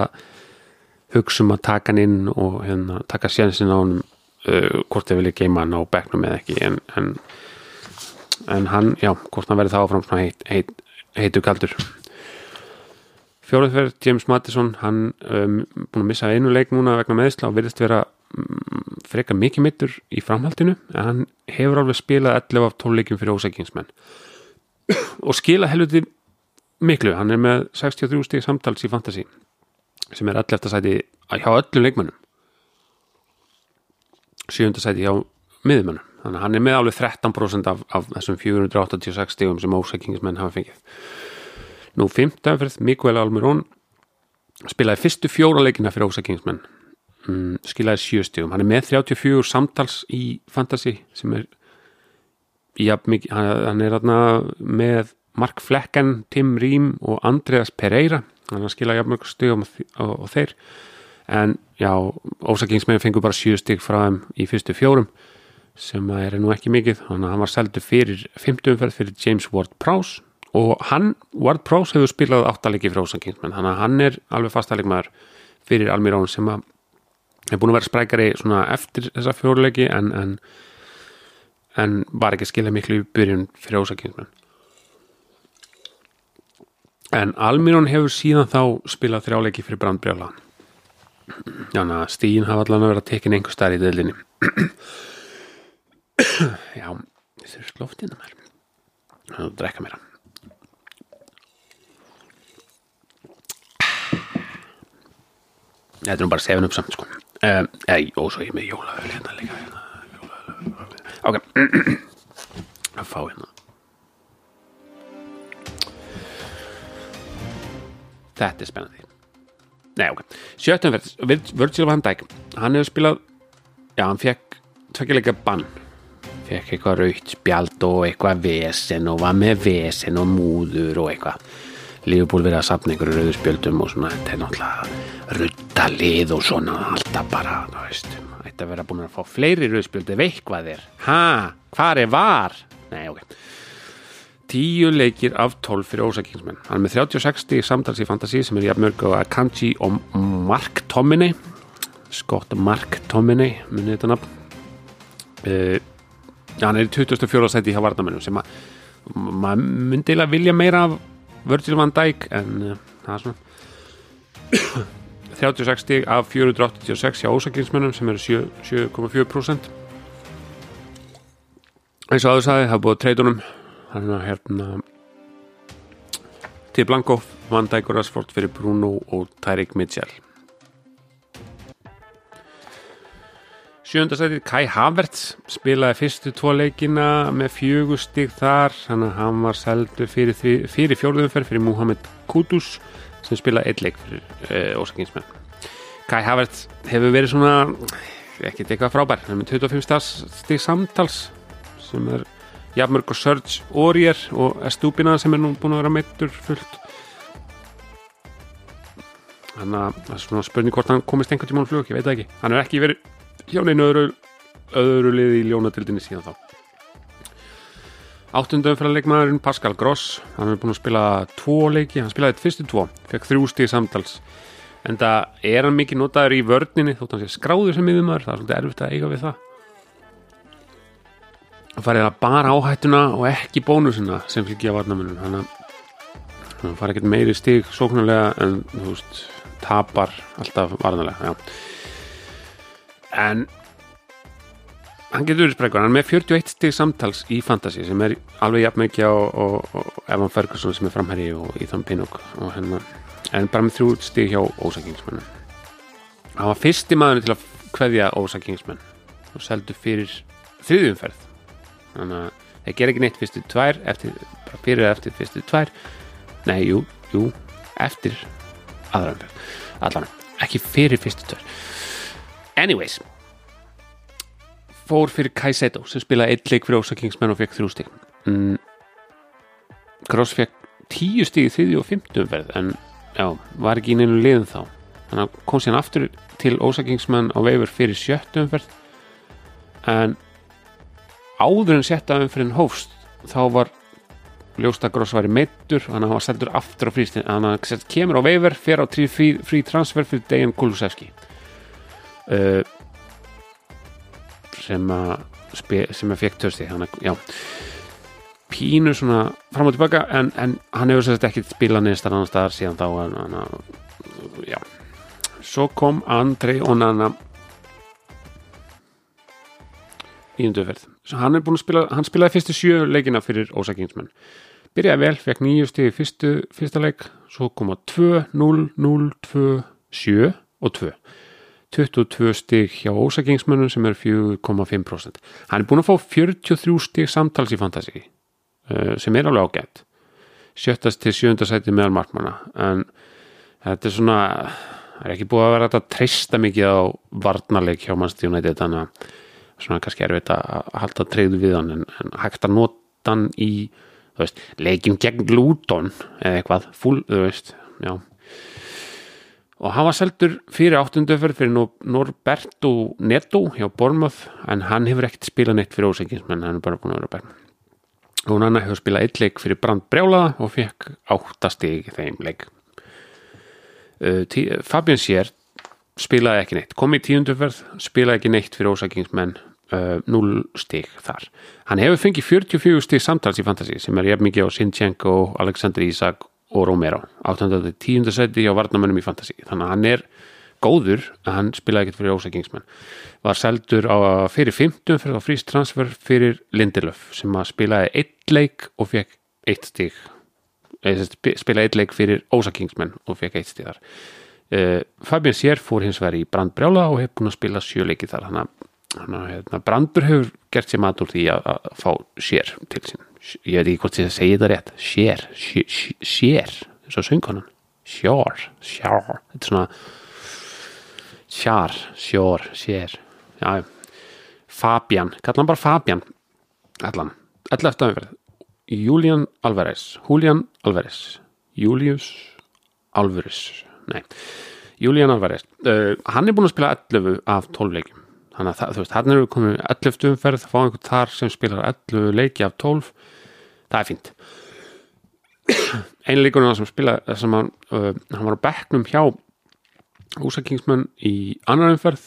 hugsa um að taka hann inn og hérna, taka sjansin á hann uh, hvort þeir vilja geima hann á bekknum eða ekki. En, en, en hann, já, hvort hann verður þá áfram svona heit, heit, heitu kaldur Fjóruðferð, James Madison, hann um, búin að missa einu leik núna vegna meðsla og virðist vera um, freka mikið mittur í framhaldinu en hann hefur alveg spilað 11 af 12 leikum fyrir ósækingsmenn og skila helviti miklu, hann er með 63 stík samtals í Fantasí sem er 11. sæti hjá öllum leikmennum 7. sæti hjá miðmennum, þannig að hann er með alveg 13% af, af þessum 486 stígum sem ósækingsmenn hafa fengið Nú, fymtaferð, Mikael Almirón spilaði fyrstu fjóra leikina fyrir ósakingsmenn mm, skilaði sjöstígum, hann er með 34 samtals í Fantasy sem er ja, mikið, hann er aðna með Mark Flecken, Tim Rím og Andreas Pereira. Hann skilaði jafnmörg stígum og þeir. En já, ósakingsmenn fengur bara sjöstíg frá þeim í fyrstu fjórum sem er nú ekki mikið, hann var seldu fyrir fymtumferð fyrir James Ward-Prowse og hann, Ward Prowse hefur spilað áttalegi frá Ósakingsmenn, þannig að hann er alveg fastalegmaður fyrir Almirón sem að er búin að vera sprækari eftir þessa fjórlegi en, en, en var ekki að skilja miklu í byrjun fyrir Ósakingsmenn en Almirón hefur síðan þá spilað þrjálegi fyrir Brandbrjála þannig að stíðin hafa allan að vera tekin einhver starf í döðlinni já, þessu er sloftinn að mér það er að drekka mér Þetta er nú bara 7-up samt sko. Um, Eða, og svo ég með jólaöl hérna líka hérna, jólaöl Ok. Að fá hérna. Þetta er spennandi. Nei, ok. Sjöttumferð, Virgil van Dijk Hann hefur spilað Já, hann fekk tvekkilega bann. Fekk eitthvað raukt spjald og eitthvað vesen og var með vesen og múður og eitthvað. Lífból verið að sapna einhverju rauðspjöldum og svona, þetta er náttúrulega ruttalið og svona alltaf bara, þú veist, verið að búin að fá fleiri rauðspjöldi, veik hvað er? Ha, hvað er var? Nei, ok. Tíu leikir af 12 fyrir ósakingsmenn. Hann er með 36 samtals í Fantasí sem er jafnmörg og Akanji og Mark Tominey Scott Mark Tominey munið þetta nafn? Uh, hann er í 24. seti hjá Varnamennum sem að maður myndi vilja meira af Virgil van Dijk en uh, það er svona 36 stíg af 486 hjá ósakinsmennum sem eru 7,4% eins og aður sagði, það er búið treytunum þannig að hérna til Blanko Van Dijk og Rashford fyrir Bruno og Tyrik Mitchell. Sjöndastætið Kai Havertz spilaði fyrstu tvo leikina með fjögustig þar þannig að hann var seldur fyrir, fyrir fjórðumferð fyrir Mohamed Kudus sem spilaði eitt leik fyrir uh, ósakinsmenn Kai Havertz hefur verið svona ekkert eitthvað frábær. Hann er með 25 stig samtals sem er jafnmörg og Serge Aurier og Estúpina sem er nú búin að vera meittur fullt. Þannig að það er svona spurning hvort hann komist einhvern tímann flug, ég veit það ekki. Hann er ekki verið hjá neinu öðru, öðru liði í ljónadildinni síðan þá áttundum fyrir leikmaðurinn Pascal Gross hann er búin að spila tvo leiki hann spilaði þetta fyrstu tvo, fekk þrjú stíð samtals en það er hann mikið notaður í vörninni þótt hann sé skráður sem miðumar það er svolítið erfitt að eiga við það hann farið að bara áhættuna og ekki bónusina sem fylgja varnamunum hann hann farið ekkert meiri stíg sóknarlega en þú veist tapar alltaf varnalega já. en hann getur verið sprekkur, hann er með 41 stig samtals í Fantasy sem er alveg jafn mikið á, á, á Evan Ferguson sem er framherri og Ethan Pinnock og hennar, en bara með þrjú stig hjá ósakingsmennu hann var fyrsti maður til að kveðja ósakingsmenn og seldu fyrir þriðjumferð þannig að þeir gera ekki neitt fyrstu tvær eftir, bara fyrir eftir fyrstu tvær. Nei, jú, jú, eftir aðranferð, allan ekki fyrir fyrstu tvær. Anyways fór fyrir Kaiseto sem spilaði eitt leik fyrir Ósa Kingsmenn og fekk þrjú stík mm. Gross fekk tíu stík í þriðju og fymtum verð en já, var ekki í neinu liðum þá. Þannig að kom síðan aftur til Ósa Kingsmenn á veifur fyrir sjöttum verð en áður en setta umfyrin hófst þá var ljóst að Gross væri meittur þannig að hann var seldur aftur á frístin þannig að hann kemur á veifur, fer á frí, frí transfer fyrir Dejan Kulusevski. Uh, sem að sem að fekk tösti að pínu svona fram og tilbaka en, en hann hefur sérst ekki spilað neðstar annar staðar síðan þá en, en, já. Svo kom Andrei Onana nýjunduferð hann er búin að spila, hann spilaði fyrstu sjö leikina fyrir ósakingsmenn byrjaði vel, fekk nýju stigi fyrstu fyrsta leik, svo koma 2, 0, 0, 2 7 og 2 22 stig hjá ósakingsmönnum sem er 4,5% hann er búin að fá 43 stig samtals í fantasi uh, sem er alveg ágætt. Sjöttast til sjönda sæti meðal markmanna. En þetta er svona það er ekki búið að vera þetta treysta mikið á varnarleik hjá mannstjónæti þannig að svona kannski er þetta að halda treyðu við hann en, en hægt að nota hann í veist, leikin gegn Luton eða eitthvað, full, þú veist já og hann var seldur fyrir áttundöfur fyrir Norberto Neto hjá Bormouth en hann hefur ekkert spilað neitt fyrir ósækinsmenn, hann er bara búin að vera bæn og hann hefur spilað eitt leik fyrir Brand Brjálaða og fekk áttastig þeim leik. Uh, Fabian Sér spilaði ekki neitt, kom í tíundöfverð spilaði ekki neitt fyrir ósækinsmenn uh, 0 stig þar. Hann hefur fengið 44 stig samtals í Fantasí sem er jafn mikið á Sinchenko, Alexander Isak og Romero. 810. seti hjá varnamönnum í Fantasí þannig að hann er góður að hann spilaði ekkert fyrir ósækingsmenn var seldur á fyrir 15 fyrir á frýst transfer fyrir Lindelöf sem að spilaði eitt leik og fekk eitt stík spilaði eitt leik fyrir ósækingsmenn og fekk eitt stík þar. Uh, Fabian Sér fór hins vegar í Brandbrjála og hefur búin að spila sjöleiki þar. Hann að hérna, Brandur hefur gert sér mat úr því að, að fá Sér til sín ég veit ekki hvort ég segi þetta rétt. Sér, sér eins og söngkonan. Sjór, sjór. Þetta er svona sjár, sjór, sér. Já, Fabian kallar hann bara Fabian allan, allar eftir aðeins Julian Alvarez, Julian Alvarez. Julius Alvarez. Nei, Julian Alvarez. Uh, hann er búin að spila 11 af 12 leikum þannig að þú veist, hann er komið 11 umferð, þá fá einhvern þar sem spilar 11 leiki af 12 það er fínt. Einu leikurinn sem spila sem hann, uh, hann var á bekknum hjá Úsakingsmann í annar umferð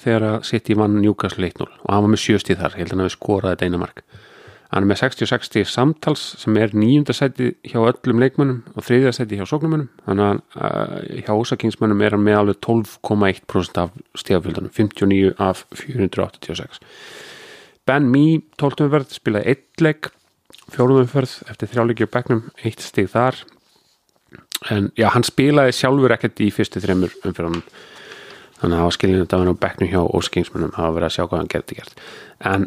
þegar að sitt í vann Newcastle 1-0 og hann var með sjöstíð þar, ég held að hann hefði skoraði þetta eina mark hann er með 60-60 samtals sem er nýjunda seti hjá öllum leikmönnum og þriðja seti hjá sóknumönnum þannig að uh, hjá Úsakingsmannum er hann með alveg 12,1% af stíðafjöldunum 59 af 486 Ben Mee 12 umferð spilaði eitt leik fjórum umferð eftir þrjáleiki á bekknum eitt stig þar. En já, hann spilaði sjálfur ekkert í fyrstu þreymur umferðanum þannig að það var skiljinu að hann á bekknum hjá óskingsmunum, það var verið að sjá hvað hann gerði gert. En,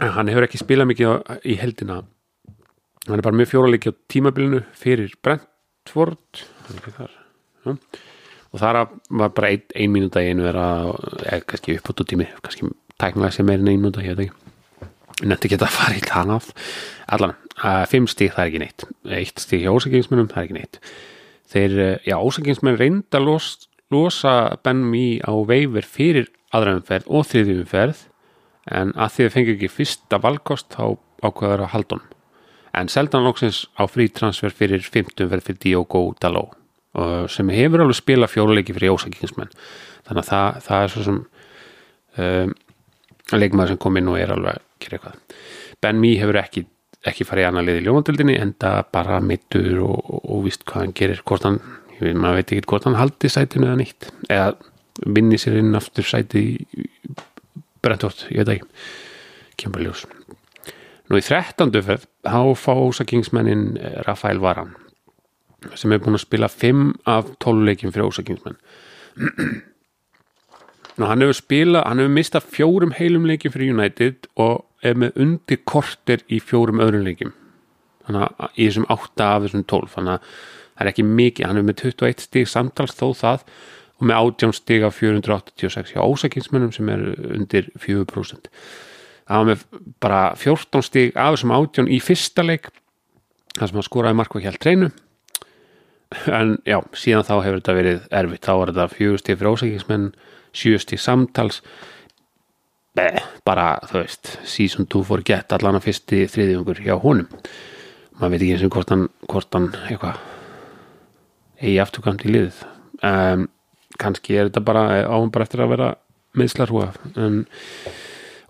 en hann hefur ekki spilað mikið í heldina hann er bara með fjóralegi á tímabilinu fyrir Brentford. Þar, ja. og þar var bara ein, ein mínúta í einu vera eða kannski uppbúttu tími kannski tæknilega sem er en ein mínúta, ég veit ekki. Nefndi ekki að fara í hlana allan, uh, fimm stík það er ekki neitt. Eitt stík hjá ósakingsmennum, það er ekki neitt. Þeir, já, ósakingsmenn reynda los, losa bennum í á veifir fyrir aðraumferð og þriðjumferð en að því þau fengi ekki fyrsta valkost þá ákveður að haldun en seldan lóksins á frítransfer fyrir 15 verð fyrir Diogo Daló sem hefur alveg spila fjóluleiki fyrir ósakingsmenn þannig að það, það er svo sem um, leikmaður sem kom inn og er alveg að gera eitthvað. Ben Mee hefur ekki, ekki farið í annar liði í ljómandildinni en það bara mittur og, og, og vist hvað hann gerir hvort hann, maður veit ekki hvort hann haldi sætinu eða nýtt eða vinni sér inn aftur sæti brentótt, ég veit ekki. Kemur ljós. Nú í 13. ferð þá fá ósakingsmennin Rafael Varan sem er búin að spila 5 af 12 leikin fyrir ósakingsmenn Nú, hann hefur spila, hann hefur mistað fjórum heilum leikim fyrir United og er með undir korter í fjórum öðrum leikim þannig að í þessum 8 af þessum 12 þannig að það er ekki mikið, hann hefur með 21 stíg samtals þó það og með 18 stíg af 486 hjá ósakinsmennum sem er undir 4% það var með bara 14 stíg af þessum 18 í fyrsta leik það sem hann skoraði markvað hjá treinu. En já, síðan þá hefur þetta verið erfitt, þá var þetta 4 stíg fyrir ósakinsmenn sjöst í samtals. Beh, bara, þú veist season 2 fór gett allan að fyrsti þriðjungur hjá honum. Maður veit ekki eins og hvort hann, hvort hann eitthvað eigi afturkvæmt í liðið. Um, kannski er þetta bara áhum bara eftir að vera meðslarhúa en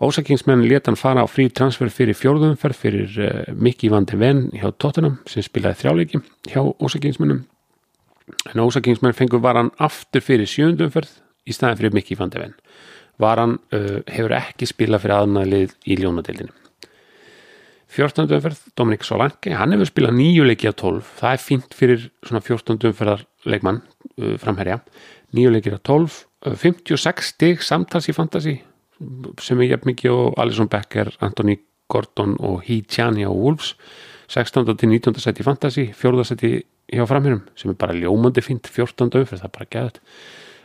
ósakingsmenn leta hann fara á frí transfer fyrir fjórðumferð fyrir uh, Mikki Vandi Venn hjá Tottenham sem spilaði þrjáleiki hjá ósakingsmennum en ósakingsmenn fengur var hann aftur fyrir sjöndumferð í staðin fyrir Mikki van de Ven Varan uh, hefur ekki spilað fyrir aðnæðlið í ljónadeildinu 14. umferð Dominik Solanke, hann hefur spilað nýju leiki á 12, það er fínt fyrir svona 14. umferðar leikmann uh, framherja, nýju leiki á 12 uh, 56 stig samtals í fantasy sem er jæfn mikið og Alisson Becker, Anthony Gordon og Hee Chani á Wolves 16. til 19. seti í fantasy 4. seti hjá framherjum sem er bara ljómandi fínt 14. umferð, það er bara gæðið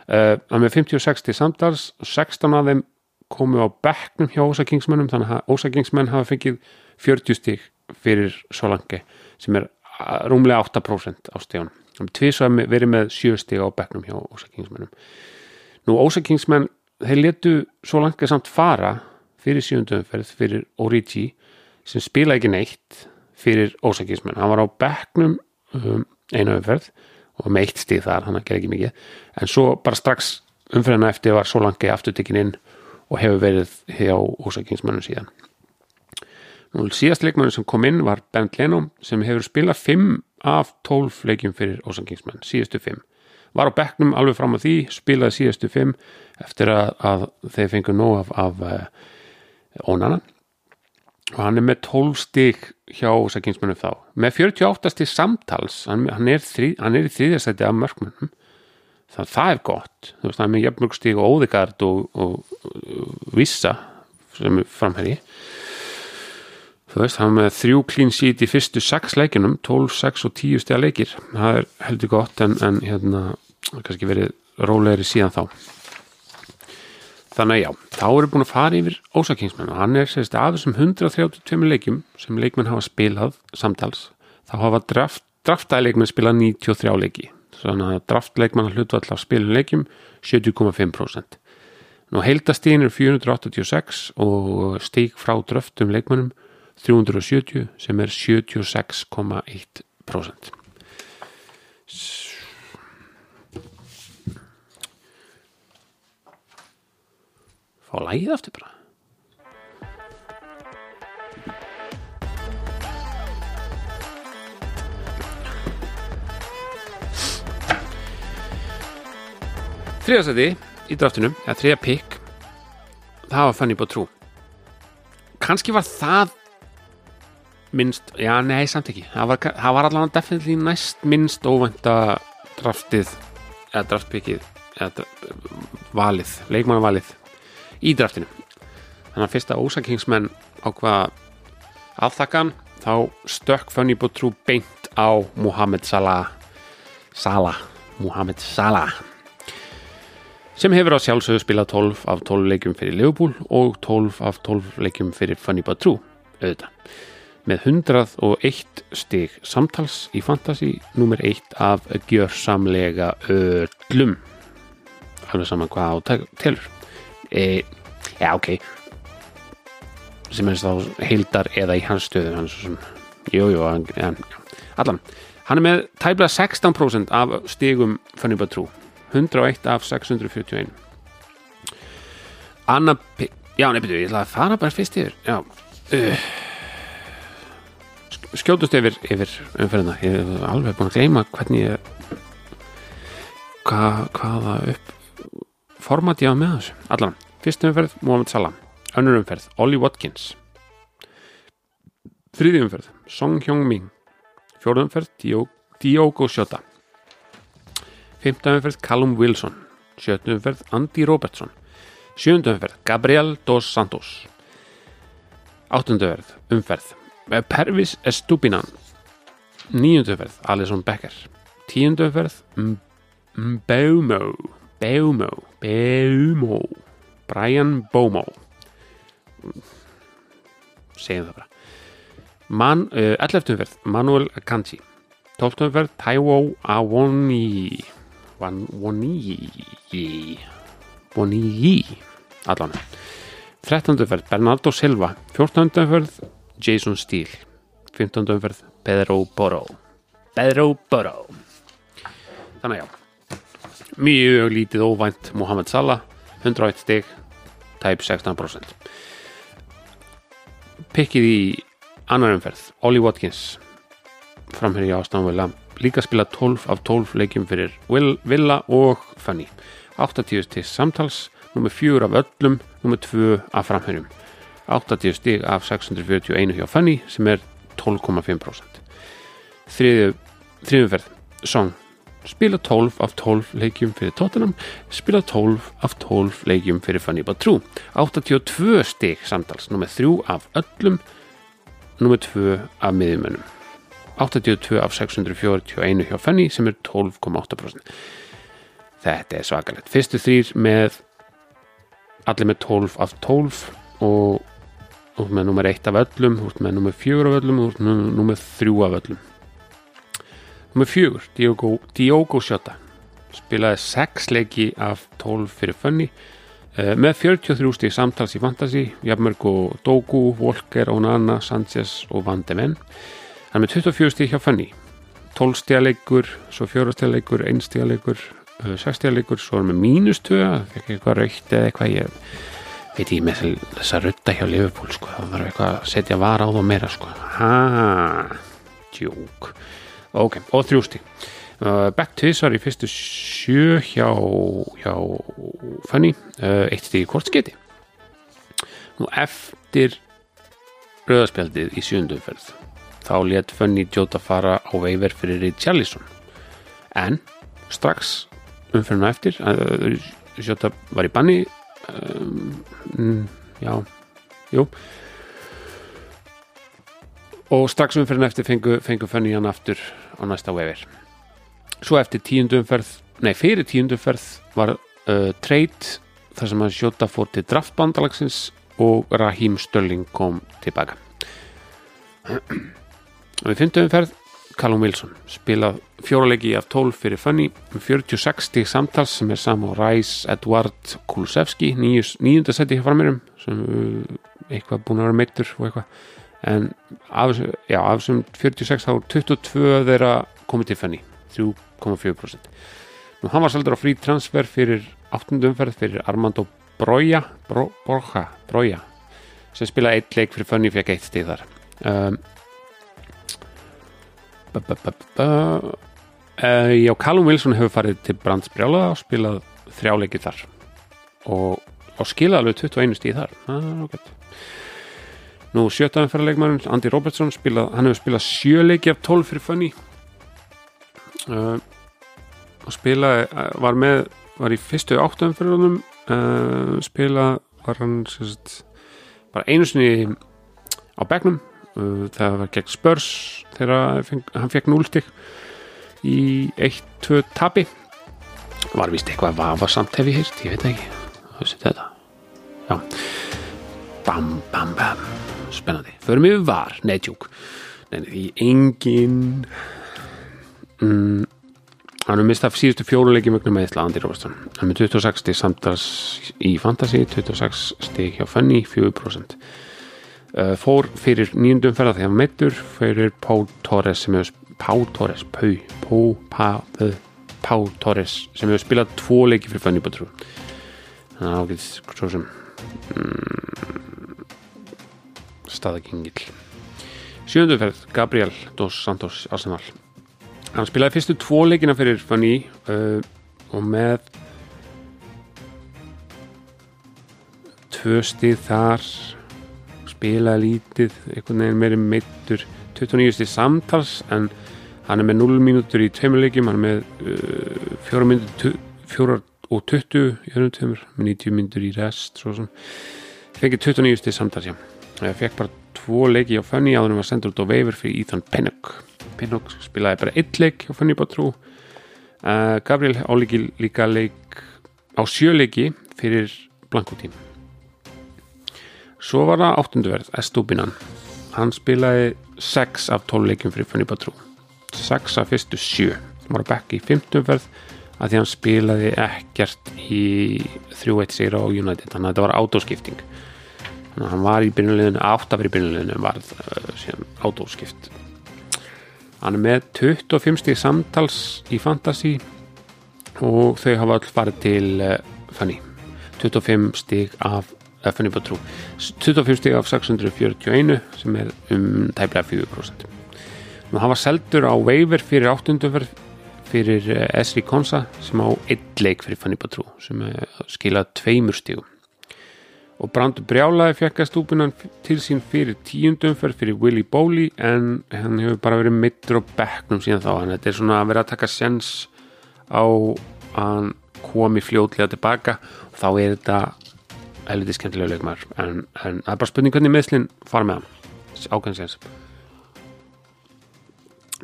Uh, hann með 50-60 samtals 16 af þeim komu á bekknum hjá ósakingsmennum þannig að ósakingsmenn hafa fengið 40 stík fyrir Solange sem er rúmlega 8% á stíðan tvið svo verið með 7 stík á bekknum hjá ósakingsmennum nú ósakingsmenn, þeir letu Solange samt fara fyrir sjöndumferð fyrir Origi sem spila ekki neitt fyrir ósakingsmenn, hann var á bekknum um, einu umferð og með eitt stíð þar, hann ger ekki mikið. En svo bara strax umfyrirna eftir var svo langi afturtekinn inn og hefur verið hjá ósakingsmannum síðan. Nú síðast leikmannu sem kom inn var Bernd Lenum sem hefur spilað 5 af 12 leikjum fyrir ósakingsmann, síðustu 5 var á bekknum alveg fram á því spilaði síðustu 5 eftir að, að þeir fengur nóg af, af uh, ónana og hann er með 12 stík hjá ósakingsmannum þá. Með 48 stík samtals hann, hann, er, þrý, hann er í þrýðarsæti af mörgmannum það, það er gott. Veist, það er með jafnmörg stík og óðegard og, og, og vissa sem er framherri þú veist, hann með þrjú clean sheet í fyrstu 6 leikinum 12, 6 og 10 stíða leikir. Það er heldur gott en, en hérna, kannski verið rólegri síðan þá. Þannig að já, þá eru búin að fara yfir ósakingsmenn og hann er sérst af þessum 132 leikjum sem leikmenn hafa spilað samtals, þá hafa draft, draftæði leikmenn spilað 93 leiki. Þannig að draftleikmann hlutu alltaf spilin leikjum 70,5% Nú heildastíðin er 486 og stík frá dröftum leikmennum 370 sem er 76,1% fá lægið aftur bara. Þriðasæti í draftunum, eða þriða pikk það var Funny But True kannski var það minnst, já nei samt ekki. Það var, það var allavega definitely næst minnst óvænta draftið eða draftpickið eða valið, leikmannavalið í draftinu. Þannig að fyrsta ósakingsmenn á hvað aðþakkan þá stökk Funny But True beint á Mohamed Salah. Salah, Mohamed Salah. Sem hefur á sjálfsögðu spilað 12 af 12 leikjum fyrir Liverpool og 12 af 12 leikjum fyrir Funny But True auðvitað með 101 stig samtals í fantasy nummer 1 af gjörsamlega öllum. Alveg saman hvað á te- telur. E, já ok. Sem er þá heildar eða í hans stöðu hann er svo sem, jú, jú, hann, en, allan hann er með tæbla 16% af stigum Funny But True. 101 af 641 Anna já, nefnir, ég ætla að fara bara fyrst yfir. Já. Uh, sk- skjótust yfir yfir umferðina, ég er alveg búin að gleyma hvernig ég hva, hvaða upp format ég á með þessu. Allan, fyrst umferð Mohamed Salah. Önnur umferð, Ollie Watkins. Þriði umferð Song Hyung-min. Fjórða umferð, Dio- Diogo Jota. Fymta umferð, Callum Wilson. Sjöttu umferð, Andy Robertson. Sjöndu umferð, Gabriel Dos Santos. Áttundu umferð, umferð Pervis Estupinan. Níundu umferð, Alisson Becker. M- Mbeumo. Beumo. Beumo. Brian Bomo segjum það bara. Man, uh, 11. umferð Manuel Kanji 12. umferð Taiwo Awoni. Woni Woni allan. 13. umferð Bernardo Silva. 14. umferð Jason Steele. 15. umferð Pedro Boro Pedro Boro þannig já. Mjög lítið óvænt Mohamed Salah 101 stig tæp 16% pikkið í annar umferð Ollie Watkins. Framherri ástæðanvöla líka spila 12 af 12 leikjum fyrir Villa og Fanny 80 stig samtals nummer 4 af öllum nummer 2 af framherjum 80 stig af 641 hjá Fanny sem er 12,5% þriðju þriðumferð Song. Spila 12 af 12 leikjum fyrir Tottenham spila 12 af 12 leikjum fyrir Fanny True. 82 stig samtals nummer 3 af öllum nummer 2 af miðjumönnum. 82 af 641 hjá Fanny sem er 12,8% þetta er svakalegt. Fyrstu þrýr með allir með 12 af 12 og út með nummer 1 af öllum út með nummer 4 af öllum út með nummer 3 af öllum. Nummer 4 Diogo, Diogo Jota. Spilaði 6 leiki af 12 fyrir Fanny Eh, með 43 stík samtals í Fantasy Jafnmörg og Dogu, Volker, Onana Sanchez og Van de Ven. Hann er með 24 stík hjá Fanny 12 stíðaleikur, svo 4 stíðaleikur 1 stíðaleikur, 6 stíðaleikur svo er hann með mínus 2, það fekk eitthvað raukt eða eitthvað, ég veit ég með þess að rutta hjá Liverpool sko, það var eitthvað að setja var á það meira sko, ha djúk. Ok, og 3 stík Uh, Beck tvisar í fyrstu sjö hjá, hjá Fanny. Uh, eitt stíð í hvort sketi nú eftir rauðaspjaldið í sjöndumferð þá let Fanny Jóta fara á veiver fyrir Richarlison. En strax umferðina eftir uh, Jóta var í banni um, já jú. Og strax umferðina eftir fengu, fengu Fanny hann aftur á næsta veiver svo eftir tíundumferð nei, fyrir tíundumferð var uh, trade þar sem að Sjóta fór til draftbandalagsins og Raheem Stölling kom tilbaka. Og við fyndumferð Callum Wilson. Spilað fjóralegi af 12 fyrir Funny um 46 stík samtals sem er sam á Ræs Edvard Kulusevski nýjunda seti hjá frammerum sem uh, eitthvað búin að vera meittur og eitthvað. En af, þessum 46 þá er 22 þeirra komið til Funny 3,4% Nú hann var seldur á frí transfer fyrir áttundumferð fyrir Armando Broja Bro, Borja, Broja sem spilaði eitt leik fyrir Funny fekk eitt stig þar. Um, uh, Já, Callum Wilson hefur farið til Brands Brjála og spilað þrjáleiki þar. Og og skila alveg 21 stíð þar. Ágætt nú sjötaðan fyrir leikmærin Andy Robertson spilað, hann hefur spilað sjöleiki af 12 fyrir Funny. Uh, og spilaði uh, var með, var í fyrstu áttum fyrir honum uh, spilað var hann sérst, bara einu sinni á begnum það var gegn Spurs þegar hann fekk 0 stík í 1-2 tabi var vist eitthvað vafasamt hef ég hýrt, ég veit ekki. Þessi þetta? Já. Bam bam bam. Spennandi, förum við var, neitjúk nei, því engin mm, hann er mistað síðustu fjóruleiki mögnu með Ísla Andi Róbaston hann er með 26 stík samtals í Fantasy 26 stík hjá Funny 4% uh, fór fyrir nýjundum ferða þegar meittur fyrir Pál Torres sem hefur Pá Torres, Pau, Pó, Pá, Pá Torres sem hefur spilað tvo leiki fyrir Fanny Batrú þannig að ágætt svo sem mm, staðagengil sjönduferð Gabriel Dos Santos Arsenal. Hann spilaði fyrstu tvo leikina fyrir Fanny uh, og með tvö stíð þar spilaði lítið einhvern veginn meiri meittur 29 stíð samtals en hann er með 0 mínútur í tveimurleikjum hann er með uh, 4 mínútur 4 og 20 í öðrum tveimur með 90 mínútur í rest fengið 29 stíð samtals já. Ég fekk bara tvo leiki á Funny áður en var sendur út á veifur fyrir Ethan Pinnock. Pinnock spilaði bara eitt leik á Funny Batrú uh, Gabriel álíki líka leik á sjöleiki fyrir Blanco tím svo var það áttunduverð Estúbinan. Hann spilaði 6 af 12 leikum fyrir Funny Batrú 6 af fyrstu 7 hann var að bekka í 15 verð að því hann spilaði ekkert í 3-1 sigra á United þannig að þetta var átóskipting þannig að hann var í byrjuleginu áttafri byrjuleginu var uh, síðan átóskipt hann er með 25 stík samtals í Fantasy og þau hafa all farið til uh, Fanny 25 stík af uh, Fanny Batrú 25 stík af 641 sem er um tæplega 4% og hann var seldur á waiver fyrir áttundumverð fyrir Esri Konsa sem á eitt leik fyrir Fanny Batrú sem skilaði tveimur stígum og Brandur Brjálaði fekk að stúpunan til sín fyrir tíundumferð fyrir Willy Bowley en hann hefur bara verið mittur á bekknum síðan þá. En þetta er svona að vera að taka sens á að hann komi fljótlega tilbaka og þá er þetta helviti skemmtilega leikmar en, en það er bara spurning hvernig meðslinn fara með hann. Ákveðin sens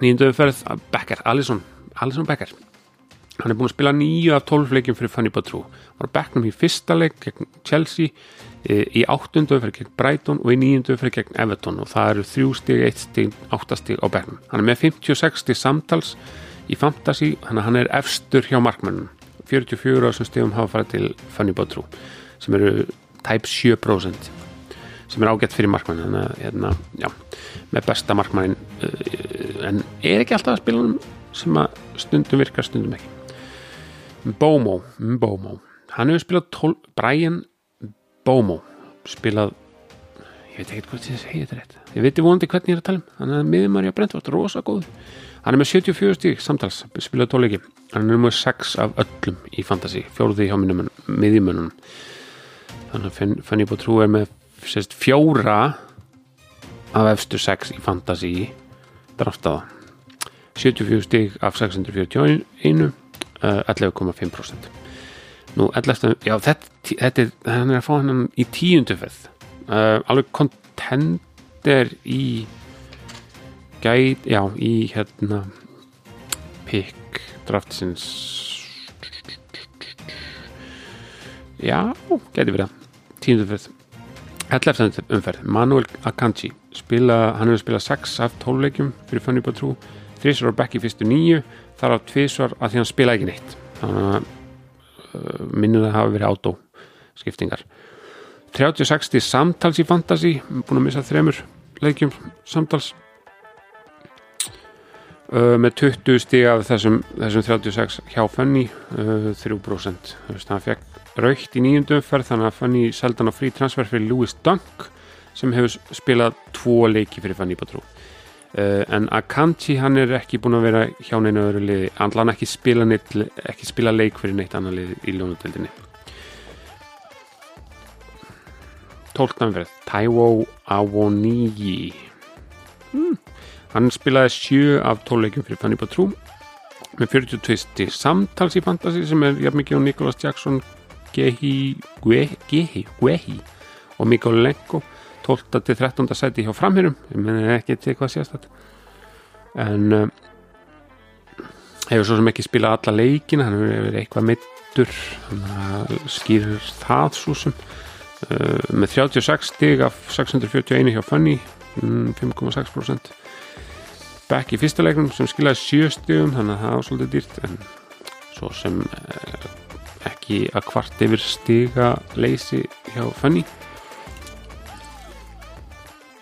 nýjundumferð Becker, Alisson Alisson Becker. Hann er búin að spila nýju af tólf leikjum fyrir Fanny Batrú var bekknum í fyrsta leik gegn Chelsea e, í áttundu fyrir gegn Brighton og í nýjundu fyrir gegn Everton. Og það eru þrjú stig, eitt stig, áttastig á bekknum. Hann er með 56 stig samtals í fantasy, hann, er efstur hjá markmannum 44 á þessum stigum hafa farið til Fanny Batrú sem eru tæp 7% sem er ágætt fyrir markmann. Þannig að hérna, já, með besta markmannin en er ekki alltaf að spila um sem að stundum virkar, stundum ekki. Bomo, Bomo hann hefur spilað tól, Brian Bomo spilað ég veit ekki hvað þið segja þetta rétt. Ég veit vonandi hvernig ég er að tala um. Hann er miðumari á Brentvort, rosa góð hann er með 74 stík samtals spilað tóleiki, hann er með 6 af öllum í Fantasí, fjóruði hjá miðjumönunum þannig að fann ég búið trú er með sérst, fjóra af efstu 6 í Fantasí draftaða. 74 stík af 641 uh, 11,5% nú 11, já þetta, þetta er, hann er að fá hann í tíunduferð uh, alveg kontender í gæt, já í hérna pick draftsins. Já, gæti verið tíunduferð. 11. umferð, Manuel Akanji. Spila, hann hefur spilað 6 af 12 leikjum fyrir Fanny Batrú þrísvar á bekki fyrstu nýju þar á tvísvar að því hann spila ekki neitt. Þannig að uh, minnum það hafa verið átó skiptingar. 30-60 samtals í Fantasí búin að missa þremur leikjum samtals. Uh, með 20 stíg af þessum, þessum 36 hjá Fanny uh, 3% þannig að fekk raukt í nýjundum ferð þannig að Fanny seldan á frí transfer fyrir Louis Dunk sem hefur spilað tvo leiki fyrir Fanny Batrú Uh, en Akanji hann er ekki búin að vera hjá neina öðru liði. Hann ekki spila, neitt, ekki spila leik fyrir neitt annar lið í ljónutöldinni tóltanferð Taiwo Awoniyi hmm. hann spilaði sjö af tólleikjum fyrir Fanny Patrú með 42 stig samtals í Fantasy sem er jafn mikið á Nicholas Jackson Gehi Gehi, Gehi, og Mikael Lenko 12. til 13. seti hjá framhérum ég menn ekki til hvað sést þetta en uh, hefur svo sem ekki spilað alla leikina hann hefur eitthvað mittur skýrir það svo sem uh, með 36 stig af 641 hjá Fanny 5,6% back í fyrsta leiknum sem skilaði 7 stigum þannig að það var svolítið dýrt en svo sem uh, ekki að kvart yfir stiga leysi hjá Fanny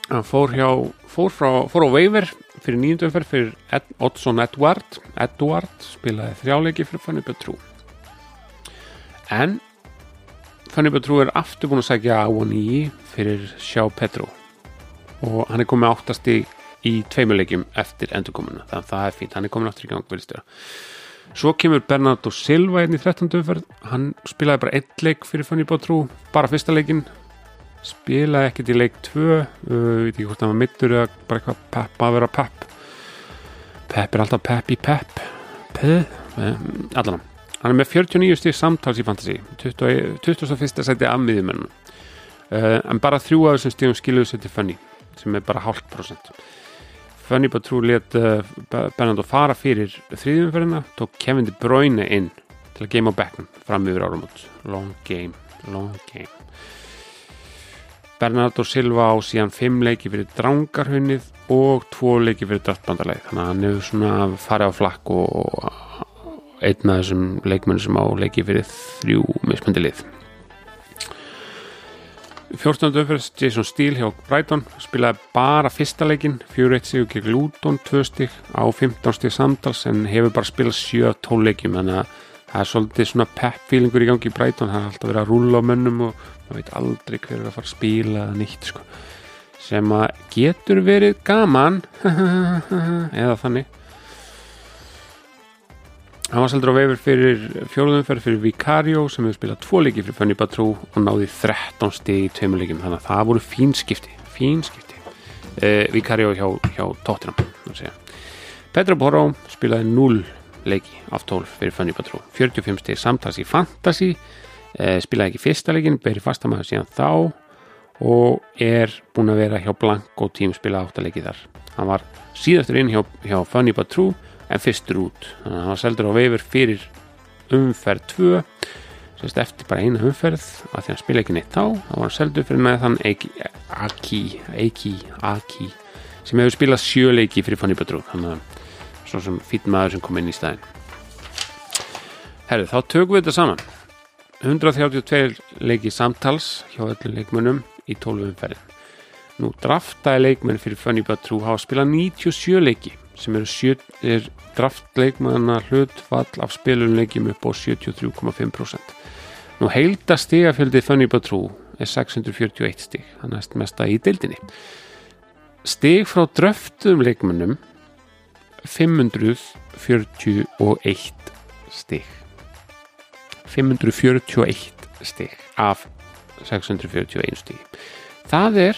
hann fór hjá fór, frá, fór á veiver fyrir nýjumdöfver fyrir Ed, Oddsson Edward. Edward spilaði þrjáleiki fyrir Fanny Betrú en Fanny Betrú er aftur búin að segja á hann í fyrir Sjá Petru. Og hann er komið áttasti í tveimuleikjum eftir endurkomuna. Þannig að það er fínt, hann er komin aftur í gang vilstjóra. Svo kemur Bernardo Silva inn í 13. umferð, hann spilaði bara einn leik fyrir Fanny Betrú, bara fyrsta leikin spilaði ekkert í leik 2 uh, veit ekki hvort það var mittur eða bara eitthvað pepp að vera pepp. Pepp er alltaf pepp í pepp. Pepp, um, allan. Hann er með 49 stíð samtals í fantasy 21. seti af miðjumennum uh, en bara þrjú af þessum stíðum skiluðu sér til Funny sem er bara hálf prosent Funny Batrú let uh, Bernardo fara fyrir þrýðumferðina tók Kevin De Bruyne inn til að geima á bekknum fram yfir árum long game, long game. Bernardo Silva á síðan 5 leiki fyrir drangarhunnið og 2 leiki fyrir draftbandarleik þannig að hann hefur svona farið á flakk og einn af þessum leikmenn sem á leiki fyrir þrjú mismöndi lið 14. umferð Jason Steele hjá Brighton spilaði bara fyrsta leikin 4-1 sigur gegn Luton 2 stík á 15 stík samtals en hefur bara spilað 7-12 leikjum þannig að það er svolítið svona pepp feelingur í gangi í Brighton það er alltaf verið að rúla á mönnum og maður veit aldrei hver er að fara að spila eða nýtt sko. sem að getur verið gaman eða þannig hann var seldur á veifur fyrir fjóruðumferð fyrir Vicario sem hefur spilað tvo leiki fyrir Fanny Batrú og náði 13 stig í tveimur leikim þannig að það voru fín skipti fín skipti. Eh, Vicario hjá, hjá Tottenham Petra Porro spilaði 0 leiki af 12 fyrir Fanny Batrú 45 stig samtals í Fantasy. Eh, spilaði ekki fyrsta leikin, beri fastamæður síðan þá og er búin að vera hjá Blanko tím spila áttaleiki þar. Hann var síðastur inn hjá, hjá Funny But True en fyrstur út. Þannig að hann var seldur á veifur fyrir umferð 2 semst eftir bara eina umferð að því að spila ekki neitt þá. Þá var hann seldur fyrir með þann Aki Aki Aki sem hefur spilað sjöleiki fyrir Funny But True þannig að svo sem fýtt maður sem kom inn í staðin Herru, þá tökum við þetta saman. 132 leiki samtals hjá öllu leikmönnum í 12 umferðin. Nú draftaði leikmenn fyrir Funny But True hafa spilað 97 leiki sem eru sjö, er draftleikmanna hlutfall af spilunleikjum upp á 73,5%. Nú heilda stigafjöldið Funny But True er 641 stig, það næst mesta í deildinni. Stig frá dröftum leikmennum 541 stig. 541 stig af 641 stig það er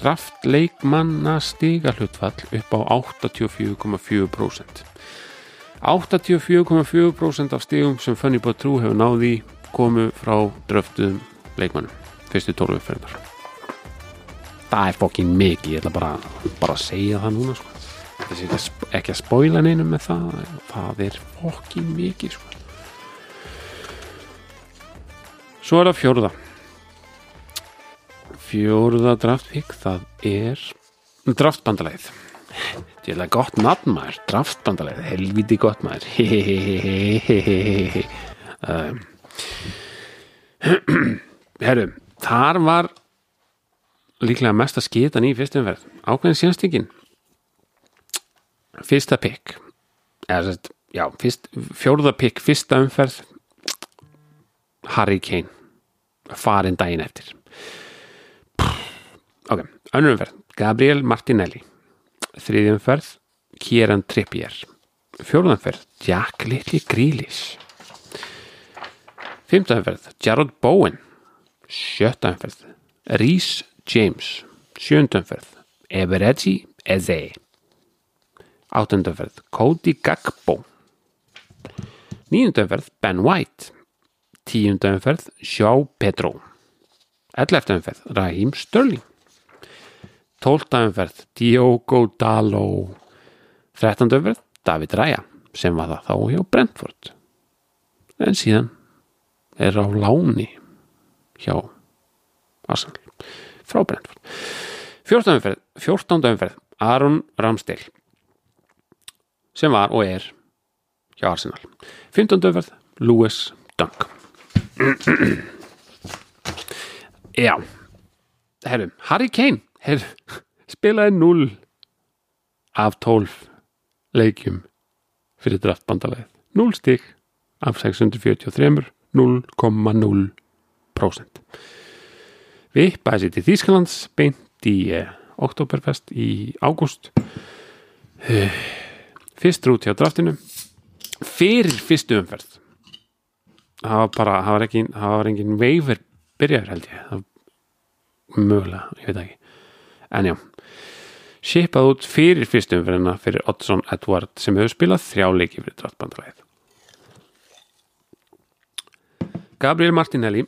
draftleikmanna stigahlutfall upp á 84,4% 84,4% af stigum sem Funny But True hefur náði komu frá dröftuðum leikmannum fyrstu tórumferðar það er fokkin mikið ég ætla bara, bara að segja það núna sko. ekki að spóila neina með það það er fokkin mikið sko. Svo er það fjóruða Fjóruða draftpík það er draftbandalæð Þetta er gott nafn maður. Draftbandalæð, helviti gott maður. Um, Herru þar var líklega mesta skitan í fyrstum verð ákveðin sénstíkin fyrsta pikk eða já, fyrst, fjóruða pikk fyrsta umferð. Harry Kane farin daginn eftir ok, önnumferð Gabriel Martinelli. Þriðjumferð Kieran Trippier. Fjóruðanferð Jack Little Grealish. Fymtaðanferð Jarrod Bowen. Sjöttaðanferð Rhys James. Sjöndumferð Everetti Eze. Áttundumferð Cody Gagbo níundumferð Ben White. Tíundumferð Sjá Petro elleftumferð Raheem Sterling tóltaumferð Diogo Dalo þrettandumferð David Raya sem var það þá hjá Brentford en síðan er á láni hjá Arsenal frá Brentford 14. umferð, 14. umferð Aron Ramsdale sem var og er hjá Arsenal 15. umferð Lewis Dunk Já Herru, Harry Kane herru, spilaði 0 af 12 leikjum fyrir draftbandalegið 0 stík af 643 0,0% Vippaði sér til Þýskalands beint í eh, Oktoberfest í ágúst. Uh, fyrst rút hjá draftinu. Fyrir fyrstu umferð það var bara, það var ekki það var engin veifir byrjaður held ég. Það mögulega, ég veit ekki en já. Shipað út fyrir fyrstu umferðina fyrir Oddsson Edward sem hefur spilað þrjá leiki fyrir draftbandalæðið Gabriel Martinelli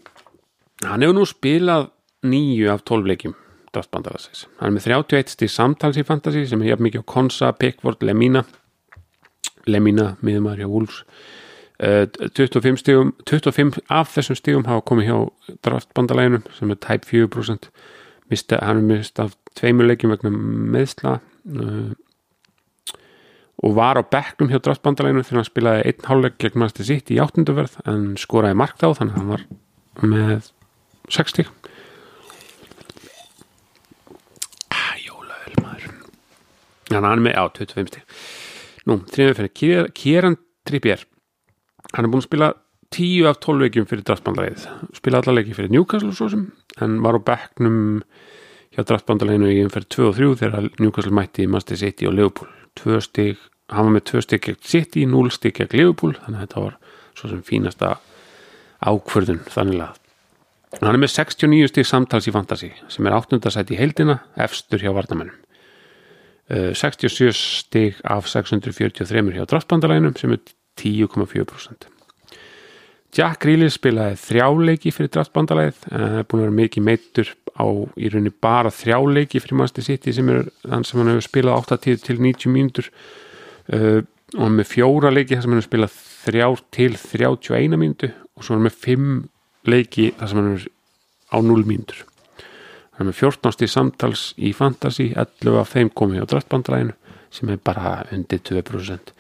hann hefur nú spilað nýju af tólf leikjum draftbandalæðis hann er með 31 stíð samtals í fantasy sem jafn mikið á Konsa, Pickford, Lemina. Lemina, Wolves. Uh, 25, stigum, 25 af þessum stígum hafa komið hjá draftbandalæginu sem er type 4% Mista, hann mist af tveimur leikjum vegna meðsla uh, og var á bekknum hjá draftbandalæginu þegar hann spilaði einn hálfleik gegn Master City í áttunduverð en skoraði markt á þannig að hann var með 60 ah, Jólaöl maður. Hann er með á 25 stíg nú, þriðum fyrir Kieran Trippier. Hann er búin að spila 10 af 12 leikjum fyrir draftbandalegið spila alla leiki fyrir Newcastle svo sem en var á bekknum hjá draftbandaleginu í umferð 2 og 3 þegar Newcastle mætti Master City og Liverpool 2 stig, hann var með 2 stig gegn City, 0 stig gegn Liverpool þannig að þetta var svo sem fínasta ákvörðun þannig að hann er með 69 stig samtals í Fantasy sem er 8. sæti í heildina efstur hjá Vardamennum 67 stig af 643 hjá draftbandalæginum sem er 10,4% Jack Grealish spilaði þrjáleiki fyrir draftbandalæð er búin að vera mikið meittur á í rauninni bara þrjáleiki fyrir Master City sem er þann sem hann hefur spilað 80 til 90 mínútur. Uh, og hann með fjóra leiki þar sem hann hefur spilað þrjá til 31 mínútu og svo hann með fimm leiki þar sem hann hefur á 0 mínútur. Hann með 14 stíð samtals í Fantasy 11 af þeim komið á draftbandalæðinu sem er bara undir 2%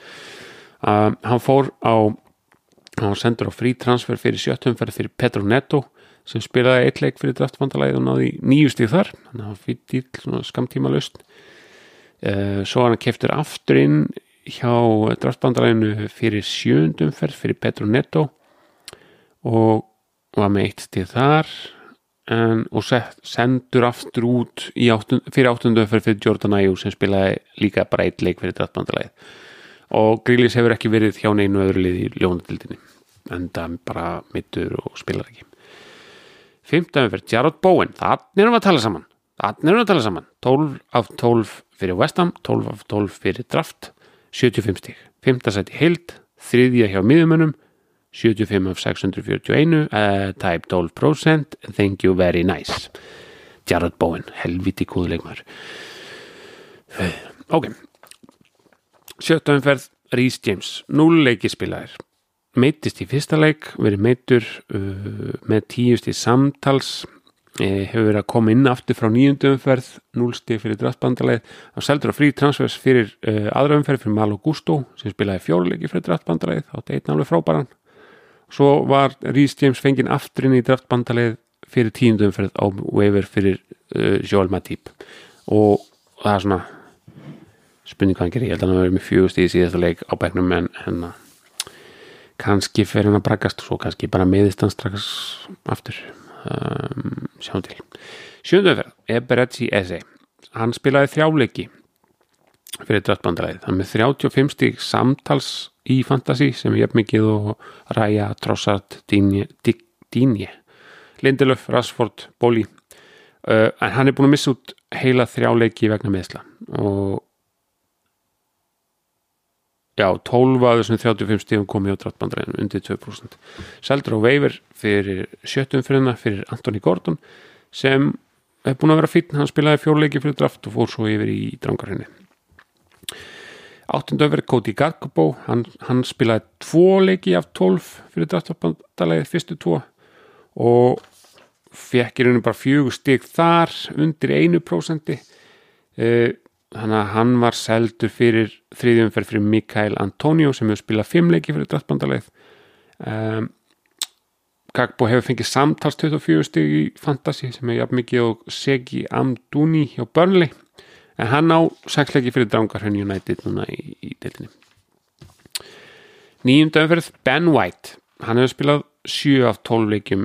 Uh, hann fór á hann sendur á frí transfer fyrir sjöttumferð fyrir Petro Neto sem spilaði eitt leik fyrir draftfandalæði og náði nýju stíð þar. Þannig að hann fyrir dýl skamtíma löst uh, svo hann keftur aftur inn hjá draftfandalæðinu fyrir sjöndumferð fyrir Petro Neto og var með eitt stíð þar en, og set, sendur aftur út áttund, fyrir áttundumferð fyrir Jordan Ayew sem spilaði líka bara eitt leik fyrir draftfandalæði og Grílis hefur ekki verið hjá neinu öðru lið í ljónadildinni en það bara mittur og spilar ekki. Fymta umferð, Jarrod Bowen þannig erum við að tala saman. Þannig erum við að tala saman. 12 af 12 fyrir Westham 12 af 12 fyrir Draft 75 stík, fymta seti heild þriðja hjá miðumönum 75 af 641 uh, type 12% thank you very nice. Jarrod Bowen, helviti góðuleikmar ok sjötta umferð Rhys James, 0 leiki spilaðir. Meittist í fyrsta leik verið meittur uh, með tíust í samtals eh, hefur verið að koma inn aftur frá nýjundu umferð 0 stíð fyrir draftbandalegð á seldur og frí transfers fyrir uh, aðra umferð fyrir Malo Gusto sem spilaði fjóruleiki fyrir draftbandalegð átti einn alveg frábæran. Svo var Rhys James fenginn aftur inn í draftbandalegð fyrir tíundu umferð á waiver fyrir uh, Joel Matip. Og það er svona spurning hvað hann gerir, ég held að hann verið með fjögust í síðasta leik á bæknum en hennar kannski fer hann að brakast og svo kannski bara meðist hann strax aftur. Um, sjáum til. Sjönduferð, Eberetsi Eze hann spilaði þrjáleiki fyrir draftbandalæðið, hann með 35 stík samtals í Fantasí sem er jafnmikið og Ræja, Trossard Dínje, Lindelöf, Rassford, Bóli uh, en hann er búin að missa út heila þrjá leiki vegna meðsla og já, 12 að þessum 35 stífum komið á drattbandræðinu undir 2% seldur á veifir fyrir sjöttum fyrirna fyrir Anthony Gordon sem er búin að vera fítn, hann spilaði fjórleiki fyrir draft og fór svo yfir í drangarhinni áttundöfver Cody Gagbo hann, hann spilaði tvo leiki af 12 fyrir draftbandalagið fyrstu tvo og fekk í rauninu bara fjögur stík þar undir einu prósendi eða þannig að hann var seldur fyrir þriðjumferð fyrir Mikael Antonio sem hefur spilað fimmleiki fyrir draftbandaleið um, Gagbo hefur fengið samtals 24 stig í Fantasy sem er jafn mikið og Segi Amduni hjá Burnley. En hann á sexleiki fyrir Drangarhönn United núna í, í delinni nýjumdöfverð Ben White. Hann hefur spilað 7 af 12 leikim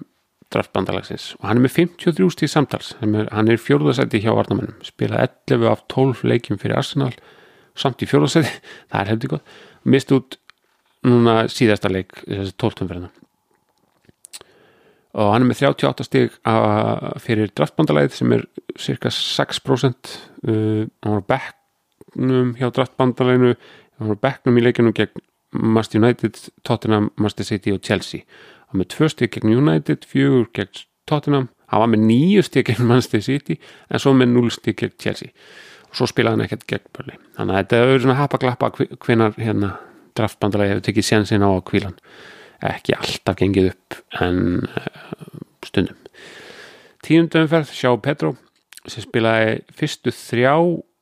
draftbandalagsins. Og hann er með 53 stíð samtals. Hann er fjórðarsæti hjá Varnamennum spilað 11 af 12 leikjum fyrir Arsenal. Samt í fjórðarsæti það er heldur gott, mist út núna síðasta leik þessi 12. verðina og hann er með 38 stíð fyrir draftbandalæð sem er cirka 6% uh, hann var bekknum hjá draftbandalæðinu hann var bekknum í leikjunum gegn Master United, Tottenham, Master City og Chelsea hann með tvö stygg gegn United, fjögur gegn Tottenham, hann var með nýju stygg gegn Manchester City en svo með núl stygg gegn Chelsea. Og svo spilaði hann ekkert gegn Börli þannig að þetta er svona hapa-glappa hvenar hérna draftbandalagi hefur tekið sénsinn á kvílan ekki alltaf gengið upp en uh, stundum. Tíundumferð sjá Petro sem spilaði fyrstu þrjá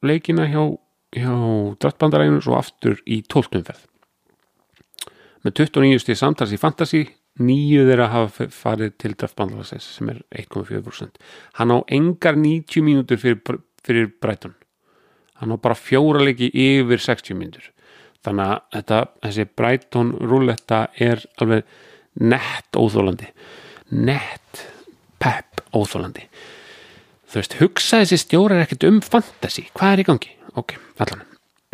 leikina hjá, hjá draftbandalæginu svo aftur í tóltumferð með 29 stíð samtals í Fantasy nýju þeirra hafa farið til draftbandalagsins sem er 1,4% hann á engar 90 mínútur fyrir, fyrir Brighton. Hann á bara fjóra leiki yfir 60 mínútur. Þannig að þetta, þessi Brighton rúletta er alveg nett óþólandi nett pepp óþólandi þú veist, hugsa þessi stjórar ekkert um fantasy, hvað er í gangi? ok, allan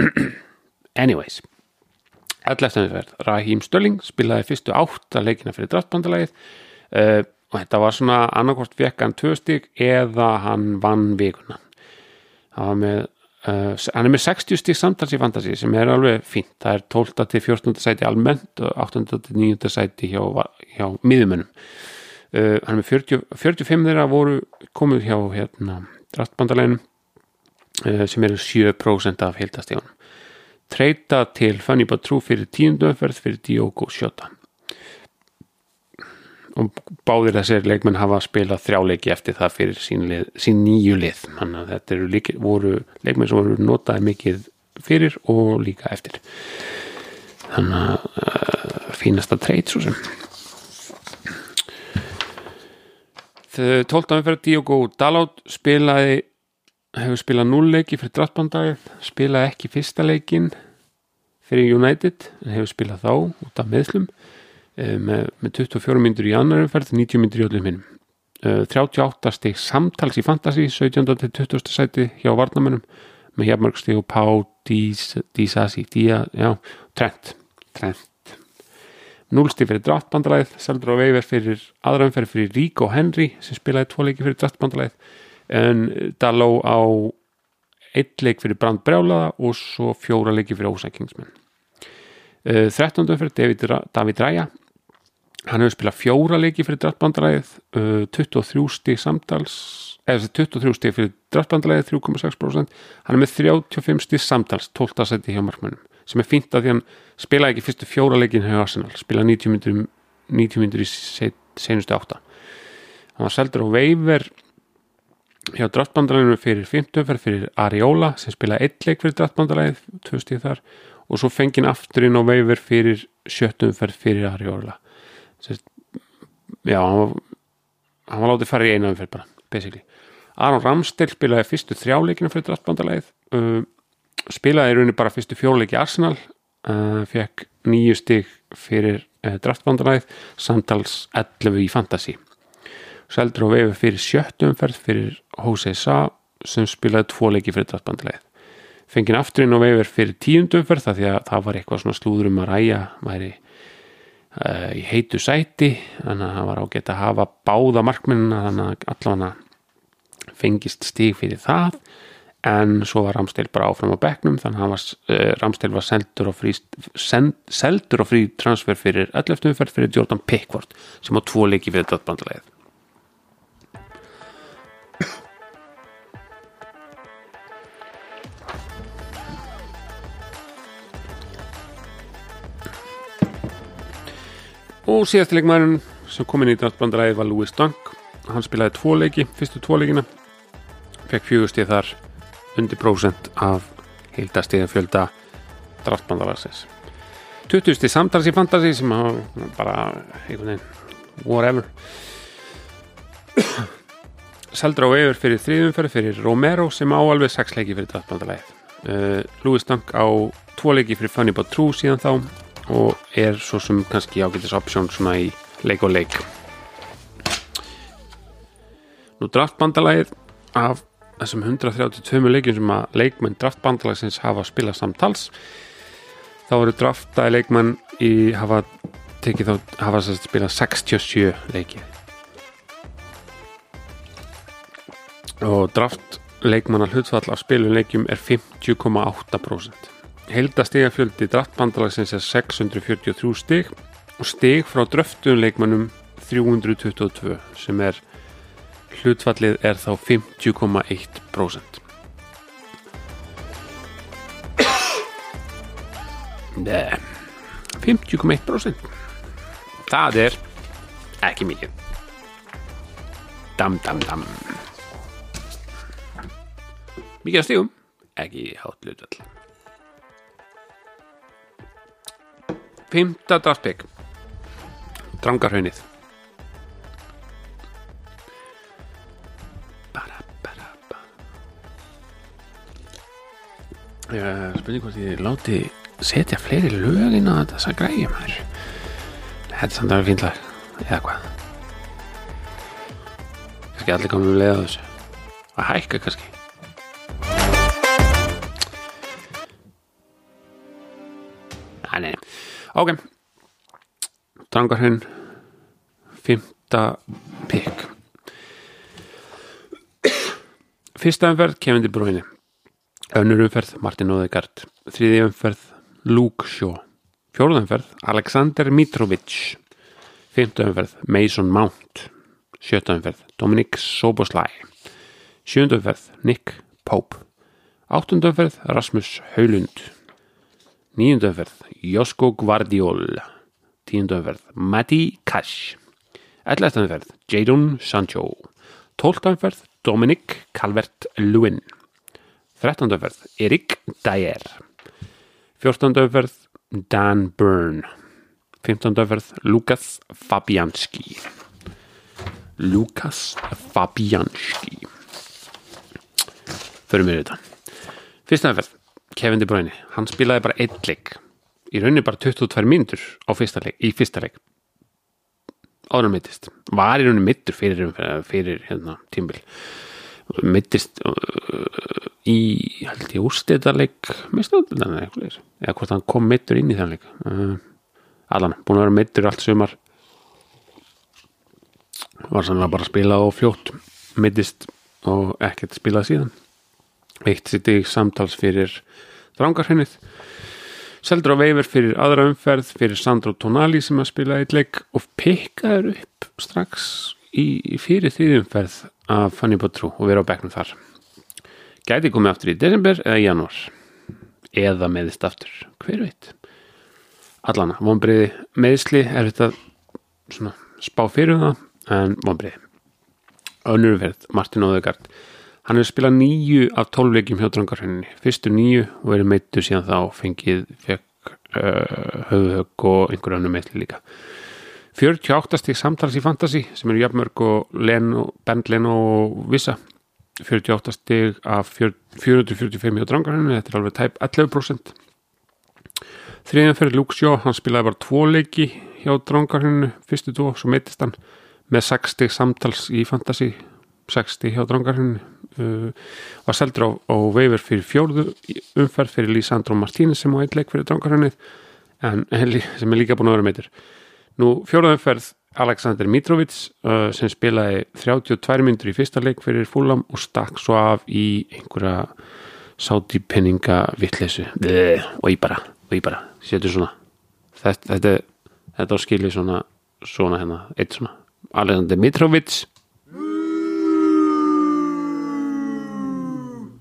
anyways 11. verð, Raheem Stölling spilaði fyrstu átt að leikina fyrir draftbandalagið uh, og þetta var svona annarkort vekkan tvö stygg eða hann vann vikuna með, uh, hann er með 60 stygg samtals í fantasi sem er alveg fínt, það er 12. til 14. sæti almennt og 8. til 9. sæti hjá, hjá miðumönum uh, hann er með 40, 45 þeirra voru komið hjá hérna, draftbandalaginum sem eru 7% af heildastíðunum treyta til Fanny Batrú fyrir tíundumferð fyrir Diogo Sjóta og báðir þessir leikmenn hafa spilað þrjáleiki eftir það fyrir sín, lið, sín nýju lið. Þannig að þetta líka, voru leikmenn sem voru notaði mikið fyrir og líka eftir. Þannig að uh, fínasta treyt svo sem. Þau tóltan umferð Diogo Dalot spilaði hefur spilað núlleiki fyrir drattbandagið spilað ekki fyrsta leikin fyrir United en hefur spilað þá út af meðslum eh, með, með 24 myndur í annar umferð 90 myndur í öllum hinnum 38 stík samtals í Fantasí 17. til 20. sæti hjá Varnamennum með Hjapmörg stík og Pá Dísasi, Díja, já Trent, Trent 0 stík fyrir drattbandalæð Seldur á Veiver fyrir aðraumferð fyrir Rík og Henry sem spilaði tvo leiki fyrir drattbandalæð en Daló á eitt leik fyrir Brand Brjálaða og svo fjóra leiki fyrir Ósækingsmenn 13. fyrir David, David Ræja hann hefur spilað fjóra leiki fyrir drattbandalæðið 23 stík samtals eða 23 stík fyrir drattbandalæðið 3,6% hann er með 35 stík samtals 12. seti hjá markmannum sem er fínt að því hann spilaði ekki fyrstu fjóra leikin hjá Arsenal, spilaði 90 myndur 90 myndur í senustu átta hann var seldur á Veiver hjá draftbandalæðinu fyrir 50 fyrir, Ariola sem spilaði eitt leik fyrir draftbandalæðið, tvö stíð þar og svo fengið aftur inn á veifir fyrir sjöttum fyrir, fyrir Ariola Sest, já, hann var, hann var látið fara í einu umferð bara, basically. Aron Ramsdale spilaði fyrstu þrjáleikina fyrir draftbandalæðið uh, spilaði í rauninni bara fyrstu fjóleiki Arsenal. Uh, fekk nýju stík fyrir uh, draftbandalæðið samtals 11 í Fantasí seldur á vefi fyrir sjöttumferð fyrir Jose Sá sem spilaði tvo leiki fyrir drattbandilegið fengið afturinn á vefur fyrir tíundumferð það því að það var eitthvað svona slúður um að ræja væri uh, í heitu sæti þannig að það var ágætt að hafa báða markmennina þannig að allavega fengist stig fyrir það en svo var Ramstil bara áfram á bekknum þannig að var, uh, Ramstil var seldur og frí, send, seldur og frí transfer fyrir 11. umferð fyrir Jordan Pickford sem á tvo leiki fyrir döttbandalegið og síðast leikmæðurinn sem kom inn í döttbandalegið var Louis Dunk. Hann spilaði tvo leiki, fyrstu tvo leikina. Fekk fjögustið þar undir prósent af heildastíða fjölda draftbandalagsins 20 stíð samtals í fantasy sem hafa bara einhvern veginn whatever. Seldur á yfir fyrir þriðumferð fyrir Romero sem á alveg 6 leiki fyrir draftbandalæð uh, Louis Dunk á 2 leiki fyrir Funny But True síðan þá og er svo sem kannski ágætis option svona í leik og leik. Nú draftbandalæð af þessum 132 leikjum sem að leikmenn draftbandalagsins hafa spilað samtals. Þá eru draftaði leikmenn í hafa tekið þá hafa sérst spilað 67 leiki. Og draft leikmanna hlutfall af spilun leikjum er 50,8% heldastega fjöldi draftbandalagsins er 643 stig og stig frá dröftuðum leikmannum 322 sem er hlutfallið er þá 50,1% Nei 50,1% Það er ekki mikið. Dam, dam, dam. Mikið að stígum ekki hátt Fymta draftbygg Drangarhaunnið Ég spurning hvort ég láti setja fleiri lögin á þessa græjum hér Þetta er samt að vera fínt lag eða hvað? Kannski allir komum við leið á þessu. Að hækka kannski ok. Drangarhund Fymta pikk. Fyrsta umferð kemur til bróinu Önnur umferð Martin Odegaard. Þriði umferð Luke Shaw. Fjóruð umferð Alexander Mitrovic. Fymta umferð Mason Mount. Sjötta umferð Dominic Soboslai. Sjönda umferð Nick Pope. Áttunda umferð Rasmus Haulund Níunda umferð Josko Guardiol Tíunda umferð Matti Cash Ellefta umferð Jadon Sancho Tólta umferð Dominic Calvert-Lewin 13. umferð Erik Dyer 14. umferð Dan Byrne 15. umferð Lukas Fabianski Lukas Fabianski Förum við þetta Fyrsta umferð Kevin De Bruyne, hann spilaði bara einn leik. Í rauninni bara 22 mínútur á fyrsta leik, í fyrsta leik. Áður mittist var í rauninni mittur fyrir, fyrir hérna, tímbil mittist uh, í held ég úrstæðarleik mistöðunar eða hvort hann kom mittur inn í þann leik. Uh, allan, búin að vera mittur allt sumar. Var sannlega bara að spila og fljótt. Mittist og ekkert spilað síðan eitt sitt í samtals fyrir drangarhennið seldur á veifir fyrir aðra umferð fyrir Sandro Tonali sem að spila eitt leik og pikkaður upp strax í fyrir þriðumferð af Fanny Bottrú og vera á bekknum þar. Gæti komið aftur í desember eða januar eða meðist aftur, hver veit? Allana, vonbreiði meðsli er þetta svona spá fyrir það en vonbreiði önnurumferð, Martin Odegaard hann hefur spilað nýju af tólveikjum hjá drangarhenninni, fyrstu nýju og verið meittu síðan þá fengið fekk uh, höfuhögg og einhver annu meitli líka. 48 stík samtals í Fantasy sem eru jafnmörg og Bend Leno og Vissa. 48 stík af 445 hjá drangarhenninni, þetta er alveg tæp 11% þriðan fyrir Luke Shaw, hann spilaði bara tvo leiki hjá drangarhenninni, fyrstu tvo, svo meitist hann með 6 stík samtals í Fantasy 60 hjá drangarhenninni uh, var seldur á, á veifur fyrir fjórðu umferð fyrir Lísandro Martínez sem á eitt leik fyrir drangarhennið en sem er líka búin að vera meitur nú fjórðu umferð Alexander Mitrovic uh, sem spilaði 32 myndur í fyrsta leik fyrir fúlam og stakk svo af í einhverja sáti penninga vittlesu og ég bara, og ég bara setur svona. Þetta, þetta, þetta á skili svona svona hérna, eitt svona. Alexander Mitrovic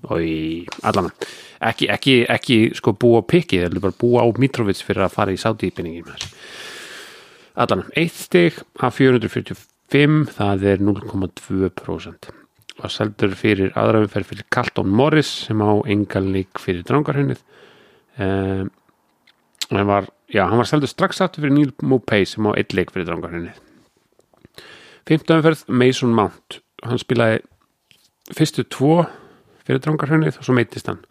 og í allan ekki, ekki, ekki sko búa pikið, er bara búa á Mitrovic fyrir að fara í þessu. Allan, eitt stig af 445, það er 0,2% var seldur fyrir aðraumferð fyrir Carlton Morris sem á engalík fyrir drangarhunnið um, hann var já, hann var seldur strax aftur fyrir Neil Mopay sem á eitt leik fyrir drangarhunnið 15. umferð Mason Mount. Hann spilaði fyrstu tvo fyrir drangarhunnið og svo meittist hann.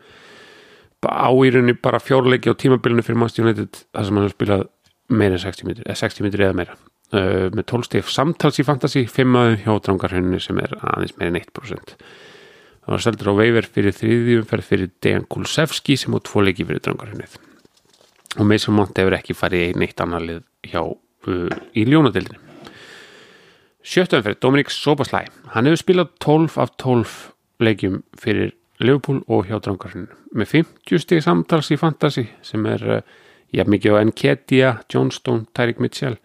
Á í rauninni bara fjórleiki á tímabilinu fyrir Manchester United þar sem hann spilaði meira en 60 mitur, 60 mitur eða meira. Uh, með 12 stíf samtals í fantasy 5 aðeins hjá drangarhönnu sem er aðeins meira en 1% það var seldur á veiver fyrir þriðjumferð fyrir Dejan Kulsevski sem á tvo leiki fyrir drangarhönnuð og Mason Mount hefur ekki farið í neitt annarlið hjá uh, í ljónadildinu sjöttumferð Dominik Sobaslæ hann hefur spilað 12 af 12 leikjum fyrir Liverpool og hjá drangarhönnu með 50 stík samtals í fantasy sem er uh, Já, mikið á Enketia, Johnstone, Tyrik Mitchell.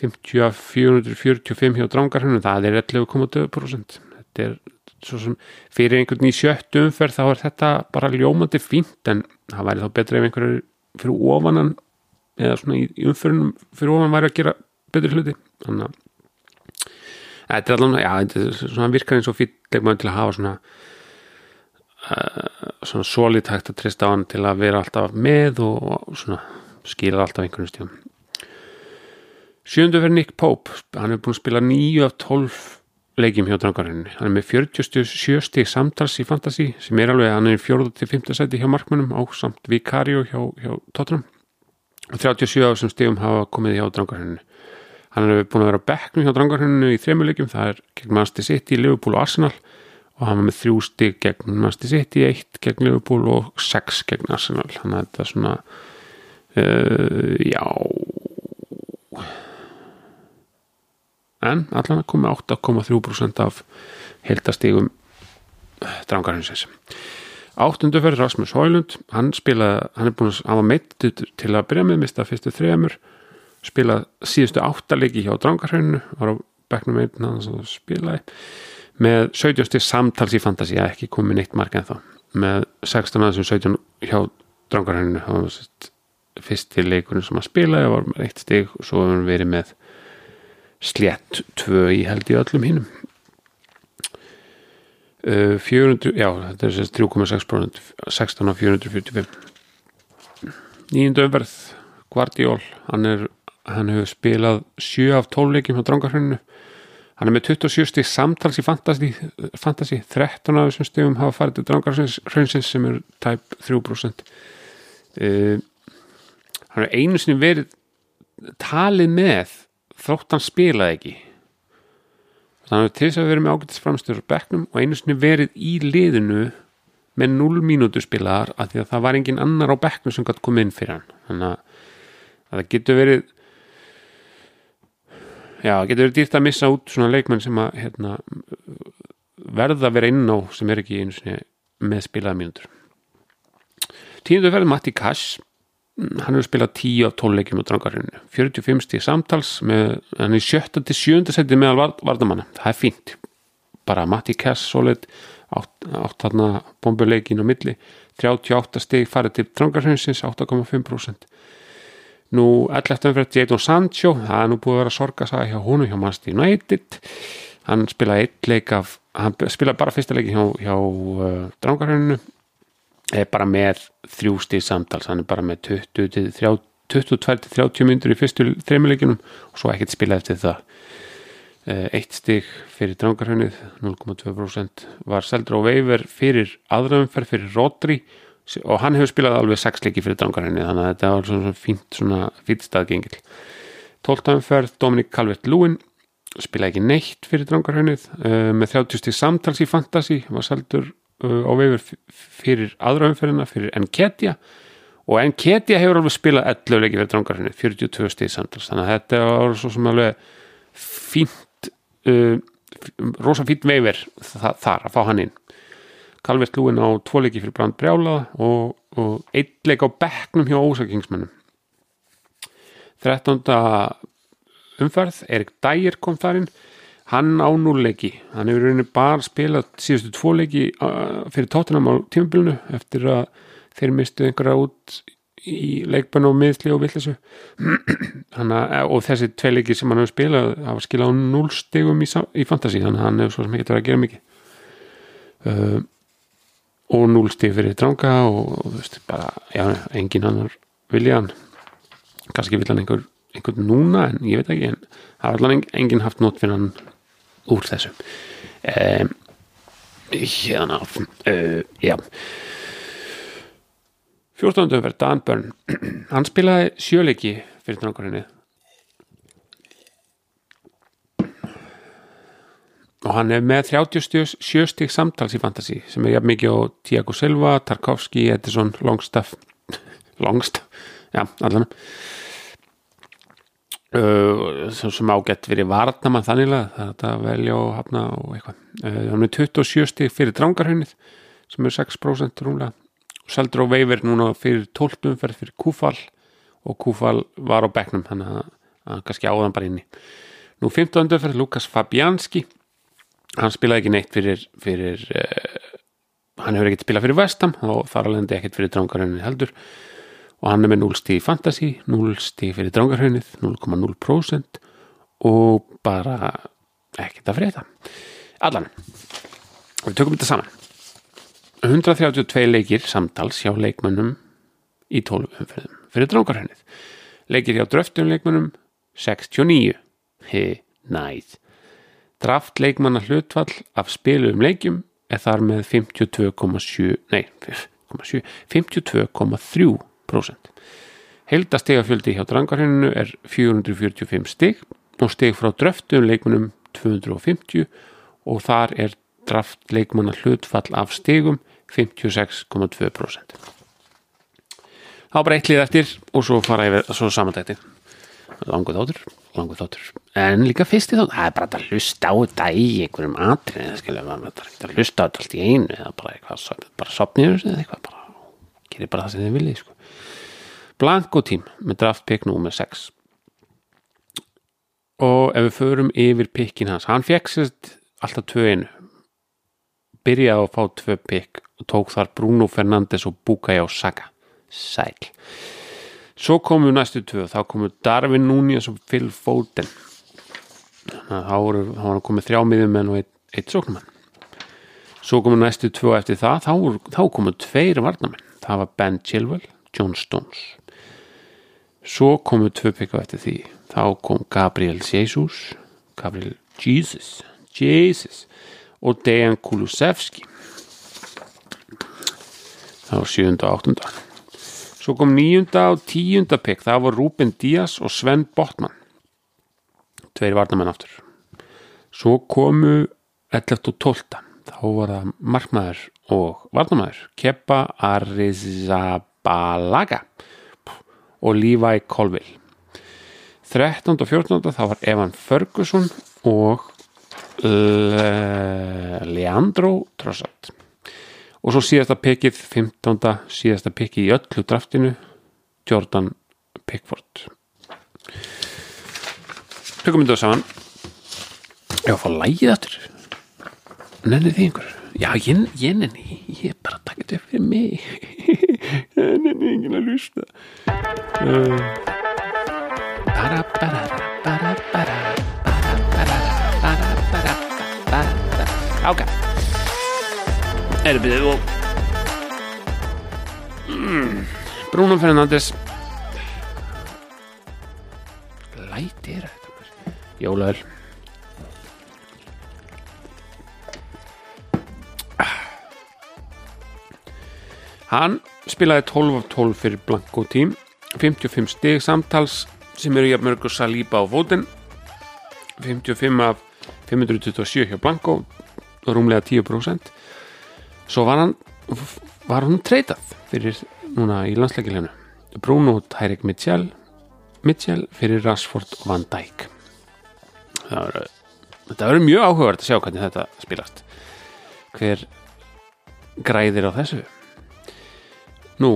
50 af 445 hjá drangarhunum, það er 11,2% þetta er svo sem fyrir einhvern í sjöttu umferð þá er þetta bara ljómandi fínt en það væri þá betra ef einhverju fyrir ofanan eða svona í umferðunum fyrir ofan væri að gera betri hluti. Þannig að þetta er allavega, já, þetta er virkar eins og fyrir leikmaður til að hafa svona Uh, svona solid hægt að trista á hann til að vera alltaf með og, og svona skila alltaf einhvern stíðum sjöndu fyrir Nick Pope hann hefur búin að spila 9 af 12 leikjum hjá drangarinn hann er með 47 stík samtals í fantasy sem er alveg, hann er í 4-5 seti hjá markmannum á samt Vicario hjá, hjá Tottenham. Og 37 af þessum stígum hafa komið hjá drangarinn hann hefur búin að vera bekknum hjá drangarinn í þrejmuleikjum, það er gegn Manchester City, Liverpool og Arsenal. Og hann var með þrjú stík gegn Manchester City, eitt gegn Liverpool og sex gegn Arsenal. Þannig að þetta er svona uh, já. En allan að koma 8,3% af heldastígum drangarhinsins áttundu fyrir Rasmus Hólund hann spilaði, hann er búin að hann var meitt til að byrja með mista fyrstu þrejumur spilaði síðustu áttalegi hjá drangarhinu var á bekknum einn hann spilaði með 17 samtals í fantasi ekki komið neitt marg en þá með 16 aðeins 17 hjá drangarhæninu það var fyrsti leikurinn sem að spila það var eitt stig og svo hefur við verið með slett 2 í held í öllum hinnum uh, 400 já þetta er 3,6% 16 af 445 nýjöndu umverð Guardiol hann, er, hann hefur spilað 7 af 12 leikim hjá drangarhæninu hann er með 27 stík samtals í fantasy, fantasy 13 af þessum stígum hafa farið til drangarhraunsin sem er tæp 3% uh, hann er einu sinni verið talið með þrótt hann spilaði ekki. Þannig að til þess að verið með ágættis framstöður bekknum og einu sinni verið í liðinu með 0 mínútu spilaðar að því að það var engin annar á bekknum sem gæti komið inn fyrir hann. Þannig að það getur verið já, getur verið dýrt að missa út svona leikmenn sem að hérna, verða að vera inn á sem er ekki með spilaða mínútur. Tíundu verður Matti Kass. Hann hefur spilað 10 af 12 leikjum á drangarinu 45 stíð samtals með, hann er sjötta til sjönda seti meðal vardamanna, það er fínt. Bara Matti Kass solid átt, átt þarna bombuleikin á milli. 38 stíð farið til drangarhinsins 8,5% nú 11. umfyrir Jadon Sancho það er nú búið að vera sorgasaga hjá húnu hjá Manchester United. Hann spilaði eitt leik af hann spilaði bara fyrsta leiki hjá, hjá uh, drangarhörnunu bara með þrjú stíð samtals hann er bara með 22-30 myndur í fyrstu þreymuleikinum og svo ekkert spilaði eftir það. Uh, eitt stíð fyrir drangarhörnuð 0,2% var seldur á veifur fyrir aðraumferð fyrir Rodri og hann hefur spilað alveg sex leiki fyrir drangarhenni þannig að þetta var svona fínt svona fýtt staðgengil 12. umferð Dominik Calvert-Lewin spilaði ekki neitt fyrir drangarhennið uh, með 30 stík samtals í Fantasí var seldur uh, á vefur fyrir aðra umferðina fyrir Enketia. Og Enketia hefur alveg spilað 11 leiki fyrir drangarhennið 42 stík samtals. Þannig að þetta var svo sem alveg fínt uh, rosa fínt veifir þa þar að fá hann inn Calvert Lúin á tvo leiki fyrir Brand Brjála og, og einn leik á bekknum hjá ósakingsmennum 13. umferð Erik Dyer kom þar inn. Hann á núleiki hann hefur rauninni bara spilað síðustu tvo leiki uh, fyrir tóttunum á tímabilinu eftir að þeir mistu einhverja út í leikbann og miðsli og villisu og þessi tvei leiki sem hann hefur spilað hafa skilað á núlstegum í, í fantasi þannig að hann hefur svo sem ekki verið að gera mikið. Uh, og núlsteg fyrir dranga og, og þú veist bara, já, engin annar vilja hann. Kannski vil hann einhver, einhvern núna en ég veit ekki en það var allan engin haft nót fyrir hann úr þessu. Um, hérna uh, já. 14. umverð Dan Byrne. Hann spilaði sjöleiki fyrir drangarinni og hann er með 37 stík samtals í Fantasí sem er jafn mikið á Tiago Silva, Tarkovski, Edison, Longstaff Longstaff, já, allan. Uh, sem ágætt verið varnamann þannig að þetta velja og hafna og eitthvað. Uh, hann er 27 stík fyrir drangarhunnið sem er 6% rúmlega. Og seldur á veifir núna fyrir 12 umferð fyrir Kúfal og Kúfal var á bekknum þannig að, að kannski áðan bara inni. Nú 15 umferð Lukas Fabianski hann spilaði ekki neitt fyrir, fyrir uh, hann hefur ekkert spilað fyrir Vestam og þar alveg ekkert fyrir drangarhunnið heldur. Og hann er með 0 stíð fantasy 0 stíð fyrir drangarhaunnið 0,0% og bara ekkert að freyta allan við tökum þetta saman. 132 leikir samtals hjá leikmönnum í 12 umferðum fyrir drangarhaunnið leikir hjá dröftum leikmönnum 69 he, næð draft leikmanna hlutfall af spilum leikjum er þar með 52,7 nei, 52,3 Heldastegafjöldi hjá drangarhenninu er 445 steg og steg frá dröftum leikmunum 250 og þar er draft leikmanna hlutfall af stegum 56,2%. Þá bara eitt lið eftir og svo fara yfir svo samandættir. Languð þáttur, languð þáttur. En líka fyrsti þáttur, það er bara að hlusta á þetta í einhverjum atrið, það er ekki að hlusta á þetta allt í einu eða bara eitthvað, bara sopnir eða eitthvað, bara, gerir bara það sem þið viljið, sko. Blanko tím með draft pick nr. 6 og ef við förum yfir pickin hans hann fekk sérst alltaf tvö einu byrjaði að fá tvö pick og tók þar Bruno Fernandes og Bukayo Saka sæl svo komu næstu tvö. Þá komu Darvin Núñez og Phil Foden. Þannig að þá voru komið þrjá miðjumenn og eitt, eitt sóknumann svo komu næstu tvö eftir það. Þá, þá komu tveir varnamenn það var Ben Chilwell, John Stones. Svo komu tvö pekka eftir því. Þá kom Gabriel Jesus Gabriel Jesus Jesus og Dejan Kulusevski. Það var sjönda og áttunda svo kom nýjunda og tíunda pekk það var Ruben Díaz og Sven Botman tveir varnamenn aftur svo komu 11 og 12 þá var það markmaður og varnamaður Kepa Arrizabalaga og Levi Colville 13. og 14. þá var Evan Ferguson og Le Leandro Trossard og svo síðasta pikið 15. síðasta pikið í öllu draftinu Jordan Pickford. Tökum myndu að saman. Ég var að fá að lægið aftur. Nenni því einhver? Já, ég, ég nenni, ég er bara að taka þetta fyrir mig. Nenni engin að lústa eh. Bara, bara, bara, bara Bara, bara, bara, bara. Ok erum við og mm. Bruno Fernandes. Læti er þetta jólaður Hann spilaði 12 af 12 fyrir Blanko tím 55 stig samtals sem eru jafnmörgur Saliba á fótinn 55 af 527 hjá Blanko rúmlega 10% svo var hann var hann treytað fyrir núna í landsleikilinu Bruno Tærik Mitchell Mitchell fyrir Rashford Van Dijk. Það verður þetta verður mjög áhugavert að sjá hvernig þetta spilast. Hver græðir á þessu? Nú,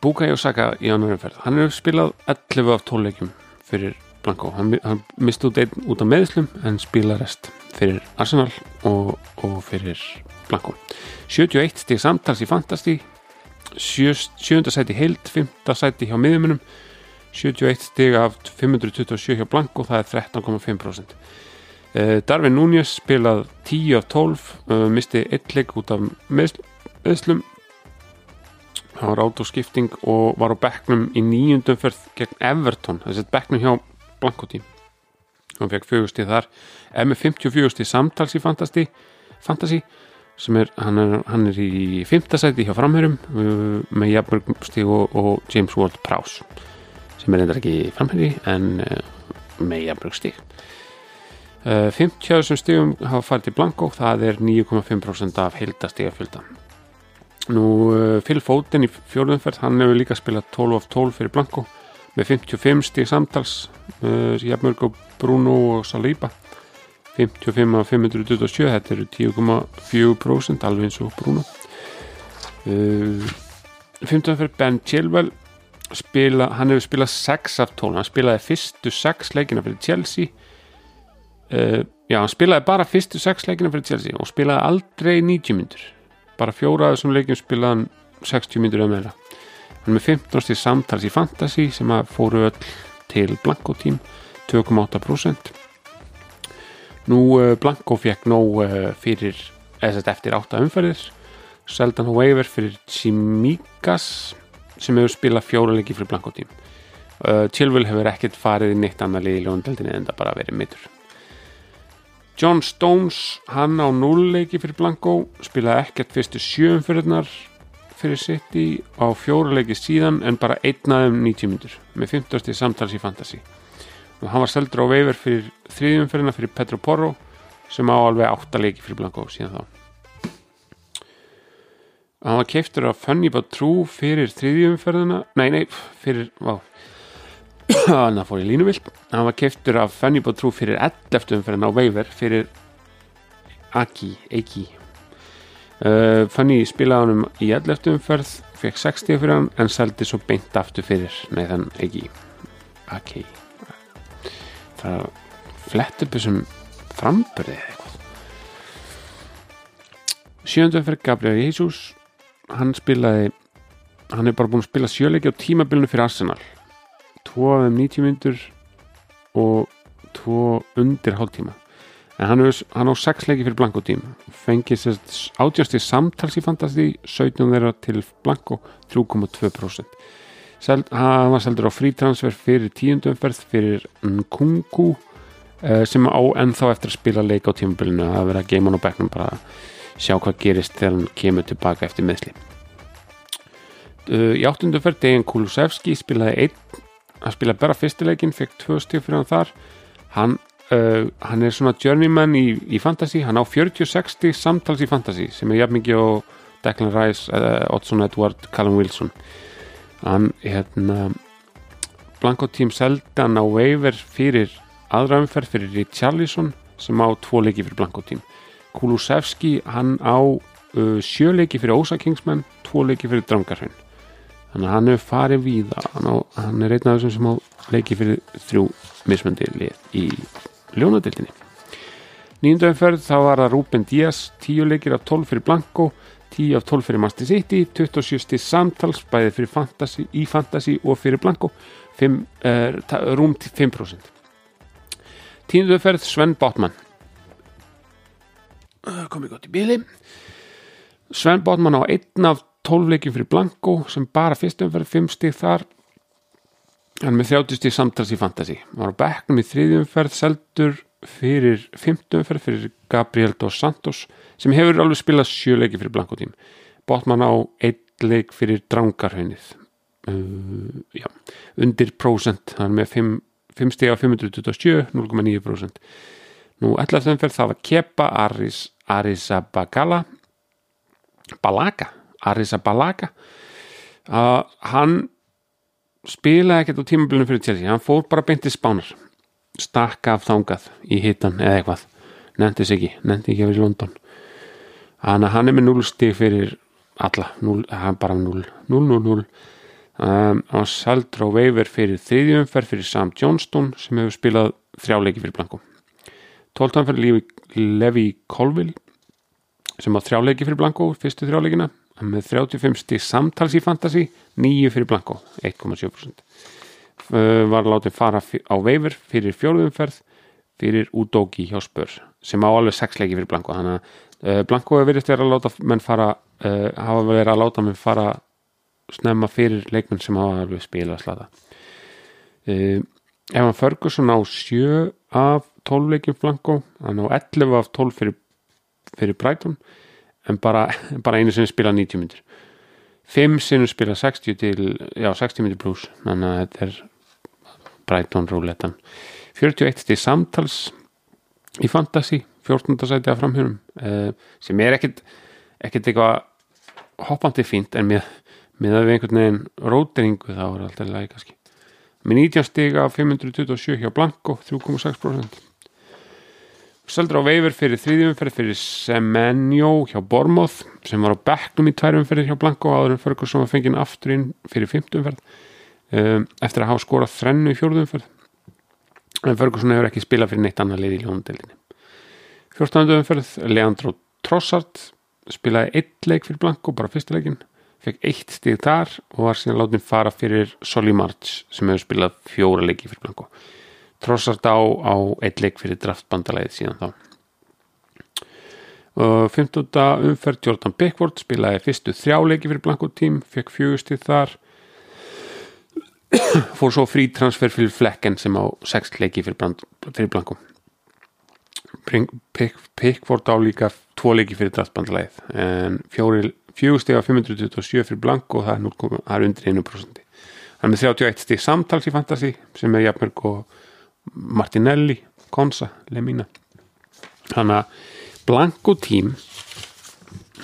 Bukayo Saka í annar umferð, hann hefur spilað 11 af 12 leikjum fyrir Blanco, hann, hann misti út einn út af meðslum en spila rest fyrir Arsenal og, og fyrir Blanco. 71 stík samtals í Fantasy. 7. sæti heild 5. sæti hjá miðjumunum. 71 stík af 527 hjá Blanco, það er 13,5% Uh, Darvin Núñez spilað 10 af 12 uh, misti 1 leik út af meðslum það var átóskipting og var á bekknum í nýjundum fyrr gegn Everton þessi bekknum hjá Blanco tím hann fekk fjögustið þar. Eða með 54 samtals í Fantasy sem er hann, er hann er í 5. sæti hjá framhörum uh, með Jafnberg stíg og, og James Ward Prowse sem er reyndar ekki framhöri en með Jafnberg stíg 50 sem stígum hafa farið til Blanco það er 9,5% af heildastígafjölda nú Phil Foden í fjórðumferð hann hefur líka spilað 12 af 12 fyrir Blanco með 55 stíg samtals Jafnmörg og Bruno og Saliba 55 af 527 þetta eru 10,4% alveg eins og Bruno. 15 fyrir Ben Chilwell spila, hann hefur spilað 6 af 12 hann spilaði fyrstu 6 leikina fyrir Chelsea. Uh, já, hann spilaði bara fyrstu 6 leikina fyrir Chelsea og spilaði aldrei 90 myndur bara fjóra af þessum leikin spilaði hann 60 myndur eða meira. Hann með 15 stíð samtals í Fantasy sem að fóru öll til Blanco tím 2,8% nú uh, Blanco fekk nóg uh, fyrir eftir 8 umferðir. Seldan waiver fyrir Chimikas sem hefur spilað fjóra leiki fyrir Blanco tím uh, Chilwell hefur ekkert farið í neitt annar liði í ljóndeldinni en það bara verið mittur John Stones hann á 0 leiki fyrir Blanco spilaði ekkert fyrstu sjöumfyrðnar fyrir City á fjóra leiki síðan en bara einnaðum 90 myndur með 50. samtals í Fantasy. og hann var seldur á veifur fyrir þriðjumfyrðina fyrir Petro Porro sem á alveg 8 leiki fyrir Blanco síðan þá hann var keiftur af Funny But True fyrir þriðjumferðina nei, nei, fyrir hann fór í línuvilt hann var keiftur af Funny But True fyrir 11. umferðina á Veiver fyrir Aki, Eiki uh, Funny spilaði hann um í 11. umferð fekk 60 fyrir hann en seldi svo beint aftur fyrir nei þann Eiki Aki það flett upp þessum frambörðið eitthvað. Sjöndum fyrir Gabriel Jesus. Hann spilaði hann er bara búin að spila sjöleiki á tímabilinu fyrir Arsenal. Tvo af þeim 90 myndur og tvo undir hálftíma. En hann, er, hann á 6 leiki fyrir Blanco tím fengið átjásti samtals í fantasti 17 þeirra til Blanco 3,2% Seld, hann var seldur á frítransfer fyrir tíundumferð fyrir Nkunku sem á ennþá eftir að spila leik á tímabilinu. Að vera að geima hann á bekknum bara sjá hvað gerist þegar hann kemur tilbaka eftir meðsli uh, í áttundu fyrr Dejan Kulusevski spilaði einn hann spilaði bara fyrstileikin, fekk tvö stíf fyrir hann þar. Hann, uh, hann er svona journeyman í, í fantasy hann á 40-60 samtals í fantasy sem er jafn mikið á Declan Rice uh, Oddsson Edward, Callum Wilson hann hérna Blanco Team seldan á waiver fyrir aðra umferð fyrir Richarlison sem á tvo leiki fyrir Blanco Team. Kulusevski hann á uh, sjöleiki fyrir Ósa Kingsman tvo leiki fyrir Drangarhraun. Þannig að hann hefur farið víða. Hann, á, hann er einn af þessum sem á leiki fyrir þrjú mismöndi lið í ljónadildinni nýjumdöfumferð þá var það Ruben Díaz 10 leikir af 12 fyrir Blanco 10 af 12 fyrir Master City 27 samtals bæði fyrir fantasy, í Fantasy og fyrir Blanco 5, uh, rúm 5% tíundöfumferð Sven Bátmann komið gott í bíli Sven Bátmann á einn af 12 leikjum fyrir Blanco sem bara fyrstum fyrir 5 stíð þar. Hann með 30 stíð samtals í Fantasy. Var á bekknum í þriðjumferð seldur fyrir 50 umferð fyrir Gabriel Dos Santos sem hefur alveg spilað 7 leiki fyrir Blanco tím Bátmann á einn leik fyrir Drangarhaunnið uh, undir prósent. Hann með 5, 5 stíð á 527 0,9% nú 11. umferð það var Kepa Aris Arisabagala Balaga Arisabalaga uh, hann spilaði ekkert á tímabilinu fyrir Chelsea, hann fór bara beintið spánar. Stakka af þangað í hitan eða eitthvað. Nefndis ekki, nefndi ekki að vera í London hann, hann er með 0 stig fyrir alla, 0, hann bara 0 0, 0, 0 um, og Saldró Veiver fyrir þriðjumferð fyrir Sam Johnston sem hefur spilað þrjáleiki fyrir Blanko 12. fyrir Levi Colville sem á þrjáleiki fyrir Blanko fyrstu þrjáleikina með 35 stig samtals í Fantasy 9 fyrir Blanko 1,7% var látið fara á Veiver fyrir fjóruðumferð fyrir Udogi hjá Spör sem á alveg 6 leiki fyrir Blanko þannig að uh, Blanko hefur verið að láta menn fara uh, hafa verið að láta menn fara snemma fyrir leikmenn sem hafa alveg spila slata uh, ef hann Ferguson á 7 af 12 leikjum Blanko hann á 11 af 12 fyrir, fyrir Brighton en bara, bara einu sinni spila 90 myndir 5 sinni spila 60 til já 60 myndir pluss þannig að þetta er Brighton rúletan 41 til samtals í Fantasy 14. sæti af framhjörnum eh, sem er ekkit ekkit eitthvað hoppandi fínt en með, með að við einhvern veginn róteringu þá er alltaf lægi kannski. Með 19 stiga 527 hjá Blanco 3,6% Seldur á veifur fyrir þriðjumferð fyrir Semenyo hjá Bormóð sem var á bekknum í tværumferð hjá Blanco áður en Ferguson var fengið aftur inn fyrir fymtumferð um, eftir að hafa skorað þrennu í fjórðumferð en Ferguson hefur ekki spilað fyrir neitt annað leið í ljónundelinni 14. umferð Leandro Trossard spilaði eitt leik fyrir Blanco bara fyrsta leikin fekk eitt stíð þar og var síðan látið fara fyrir Soli March sem hefur spilað fjóra leiki fyrir Blanco Trossard á, á eitt leik fyrir draftbandalæðið síðan þá og 15. umferð Jordan Pickford spilaði fyrstu þrjá leiki fyrir Blanco tím fekk fjögustið þar fór svo frí transfer fyrir Flecken sem á sex leiki fyrir, fyrir Blanco Pickford á líka tvo leiki fyrir draftbandalæðið en fjögustið á 527 fyrir Blanco og það er, 0, það er undir 1% hann er með 31 stíð samtals í Fantasy sem er jafnverk og Martinelli, Konsa, Lemina. Þannig að Blanco tím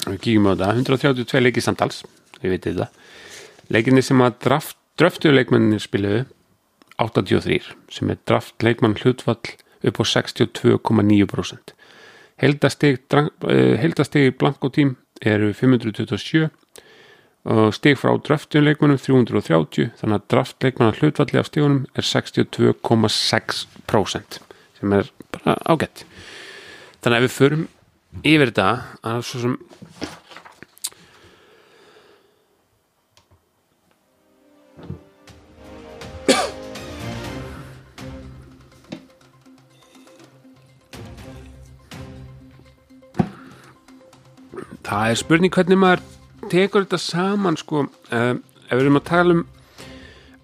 við kíkjum á þetta 132 leikið samtals við veitum það. Leikinni sem að draft, draftu leikmenninir spiluðu 83 sem er draft leikmann hlutfall upp á 62,9% heldasteg heldasteg Blanco tím eru 527 og stig frá draftleikmannum 330 þannig að draftleikmannar hlutvalli af stegunum er 62,6% sem er bara ágætt. Þannig að við förum yfir þetta að svo sem það er spurning hvernig maður tekur þetta saman sko. Uh, ef við erum að tala um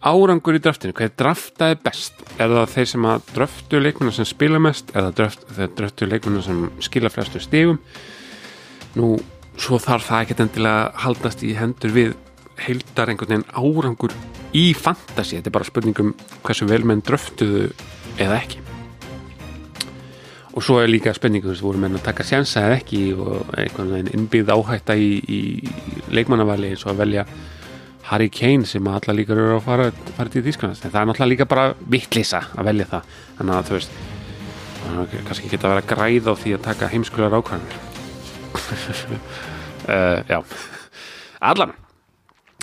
árangur í draftinu, hvað er draftaði best? Er það þeir sem að draftu leikmennar sem spila mest, er það draft, draftu leikmennar sem skila flestu stegum nú, svo þarf það ekkert endilega haldast í hendur við heildar einhvern veginn árangur í fantasi, þetta er bara spurningum hversu vel menn draftuðu eða ekki og svo er líka spurningu, þú veist, voru menn að taka sjansa eða ekki og einhvern veginn innbyggð áhætta í, í leikmannavali eins og að velja Harry Kane sem alla líka eru að fara, fara til Þískland en það er náttúrulega líka bara vittlisa að velja það. Þannig að þú veist kannski geta að vera græð á því að taka heimskulegar ákvæmur uh, Já. Allan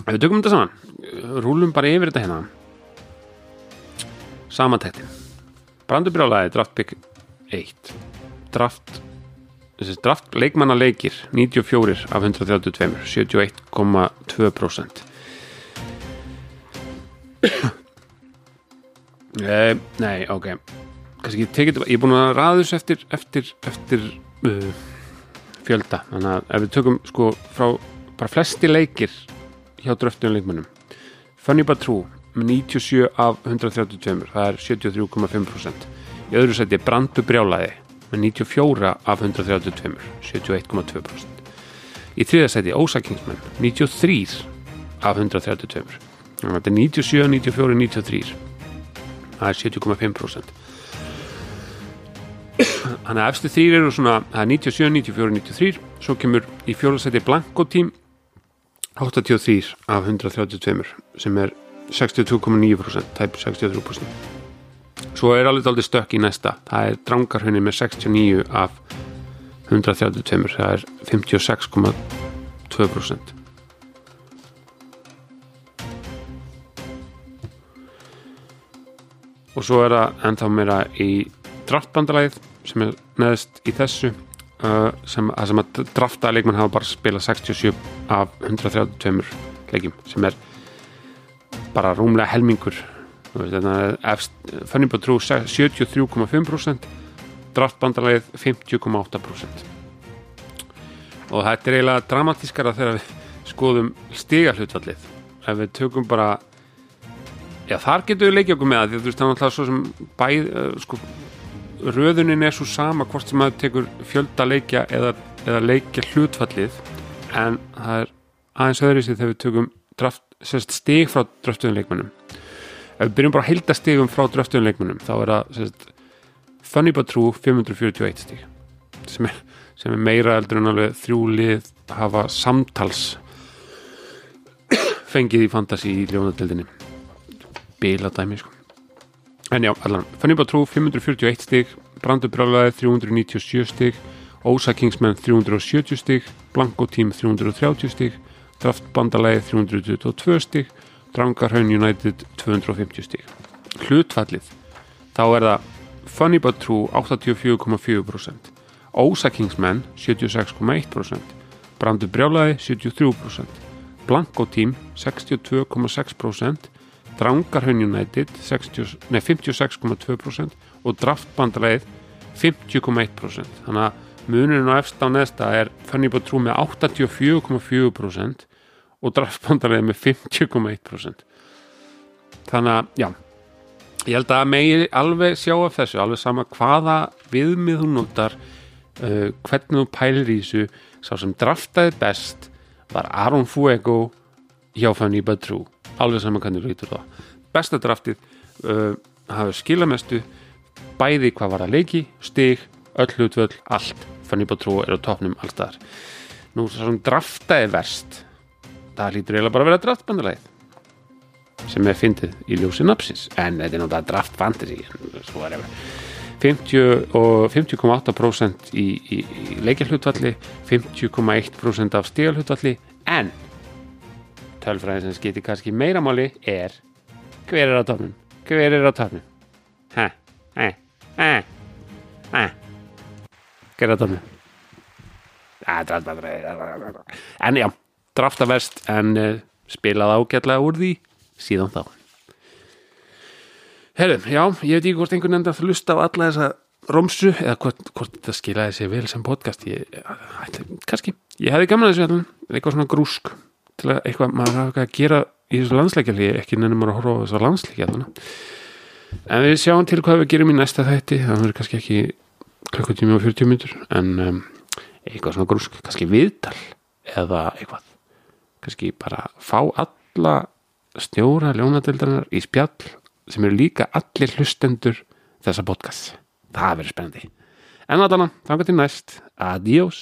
við tökum þetta saman rúlum bara yfir þetta hérna. Samantæktin Brandubrjálaði draftpick 1 Draft draft leikmanna leikir 94 af 132 71,2% Eh, nei, ok. Kannski tekið, ég er búin að þessu eftir, eftir, eftir uh, fjölda, þannig að ef við tökum sko frá bara flesti leikir hjá dröftunum leikmannum Funny But True með 97 af 132, það er 73,5% í öðru seti Brandu Brjálaði með 94 af 132 71,2% í þriða seti Ósakingsmenn 93 af 132 þannig að þetta er 97, 94, 93 það er 70,5% þannig að efstu þrýr eru svona það er 97, 94, 93 svo kemur í fjólasæti Blanko tím 83 af 132 sem er 62,9% tæp 63% svo er alveg aldrei stökk í næsta. Það er drangarhunni með 69 af 132 það er 56,2% og svo er það ennþá meira í draftbandalæð sem er neðist í þessu uh, sem, að sem að drafta leikmann hafa bara spilað 67 af 132 leikjum sem er bara rúmlega helmingur Funny But True 73,5% draftbandalæð 50,8% og þetta er eiginlega dramatískara þegar við skoðum stigahlutfallið. Ef við tökum bara Já, þar getur við leikja okkur með það því að þú veist, það er náttúrulega svo sem bæð, uh, sko, röðunin er svo sama hvort sem maður tekur fjölda leikja eða, eða leikja hlutfallið en það er aðeins öðru sér þegar við tökum draft, sérst, stig frá draftuðunleikmunum ef við byrjum bara að hilda stigum frá draftuðunleikmunum þá er það Funny But True 541 stig sem er, sem er meira eldur en alveg þrjú lið hafa samtals fengið í fantasi í ljónadeldinni bila dæmi sko. en já, allan, Funny But True 541 stig, Brandur Brálaði 397 stig, Ósa Kingsman 370 stig, Blanko Team 330 stig, Draft Bandalagi 322 stig, Drangarhaun United 250 stig. Hlutfallið þá er það Funny But True 84,4% Ósa Kingsman 76,1% Brandur Brjálaði 73% Blanko Team 62,6% Drangarhaun United 56,2% og draftbandalegið 50,1% þannig að munurinn á efst á neðsta er Funny But True með 84,4% og draftbandalegið með 50,1% þannig að já ég held að megi alveg sjá af þessu alveg sama hvaða viðmið þú notar uh, hvernig þú pælir í þessu. Sá sem draftaði best var Aron Fuego hjá Funny But True alveg saman hvernig þú lítur það. Besta draftið uh, hafa skilamestu bæði hvað var að leiki stig, öll hlutvöld, allt. Fann ég búið trú er á topnum allstaðar nú svo sem draftaði verst það lítur eiginlega bara að vera draftbandalæð sem er fyndið í ljósi napsis en þetta er náttúrulega draft fantasy svo er það 50 og 50,8% í, í, í leikjarhlutvalli 50,1% af stígalhlutvalli en tölfræðin sem skiptir kannski meira máli er hver er á tónum hver er á tónum hæ, hæ, hæ hæ hver er á tónum en já drafta verst en uh, spilað ágætlega úr því síðan þá. Herrum, já, ég veit ekki hvort einhvern enda að hlusta á alla þessa romsu eða hvort, hvort þetta skilaði sér vel sem podcast. Ég, ætla, kannski, ég hefði gaman að þessu eitthvað svona grúsk til að eitthvað, maður hafa eitthvað að gera í þessu landsleikjali, ekki nefnum að horfa á þessu landsleikjali en við sjáum til hvað við gerum í næsta þætti. Það verður kannski ekki klukkutími og 40 minnur en um, eitthvað svona grúsk, kannski viðtal eða eitthvað kannski bara fá alla stjóra ljónadeldarinnar í spjall sem eru líka allir hlustendur þessa podcast það verður spennandi. En að þannig, þannig til næst, adiós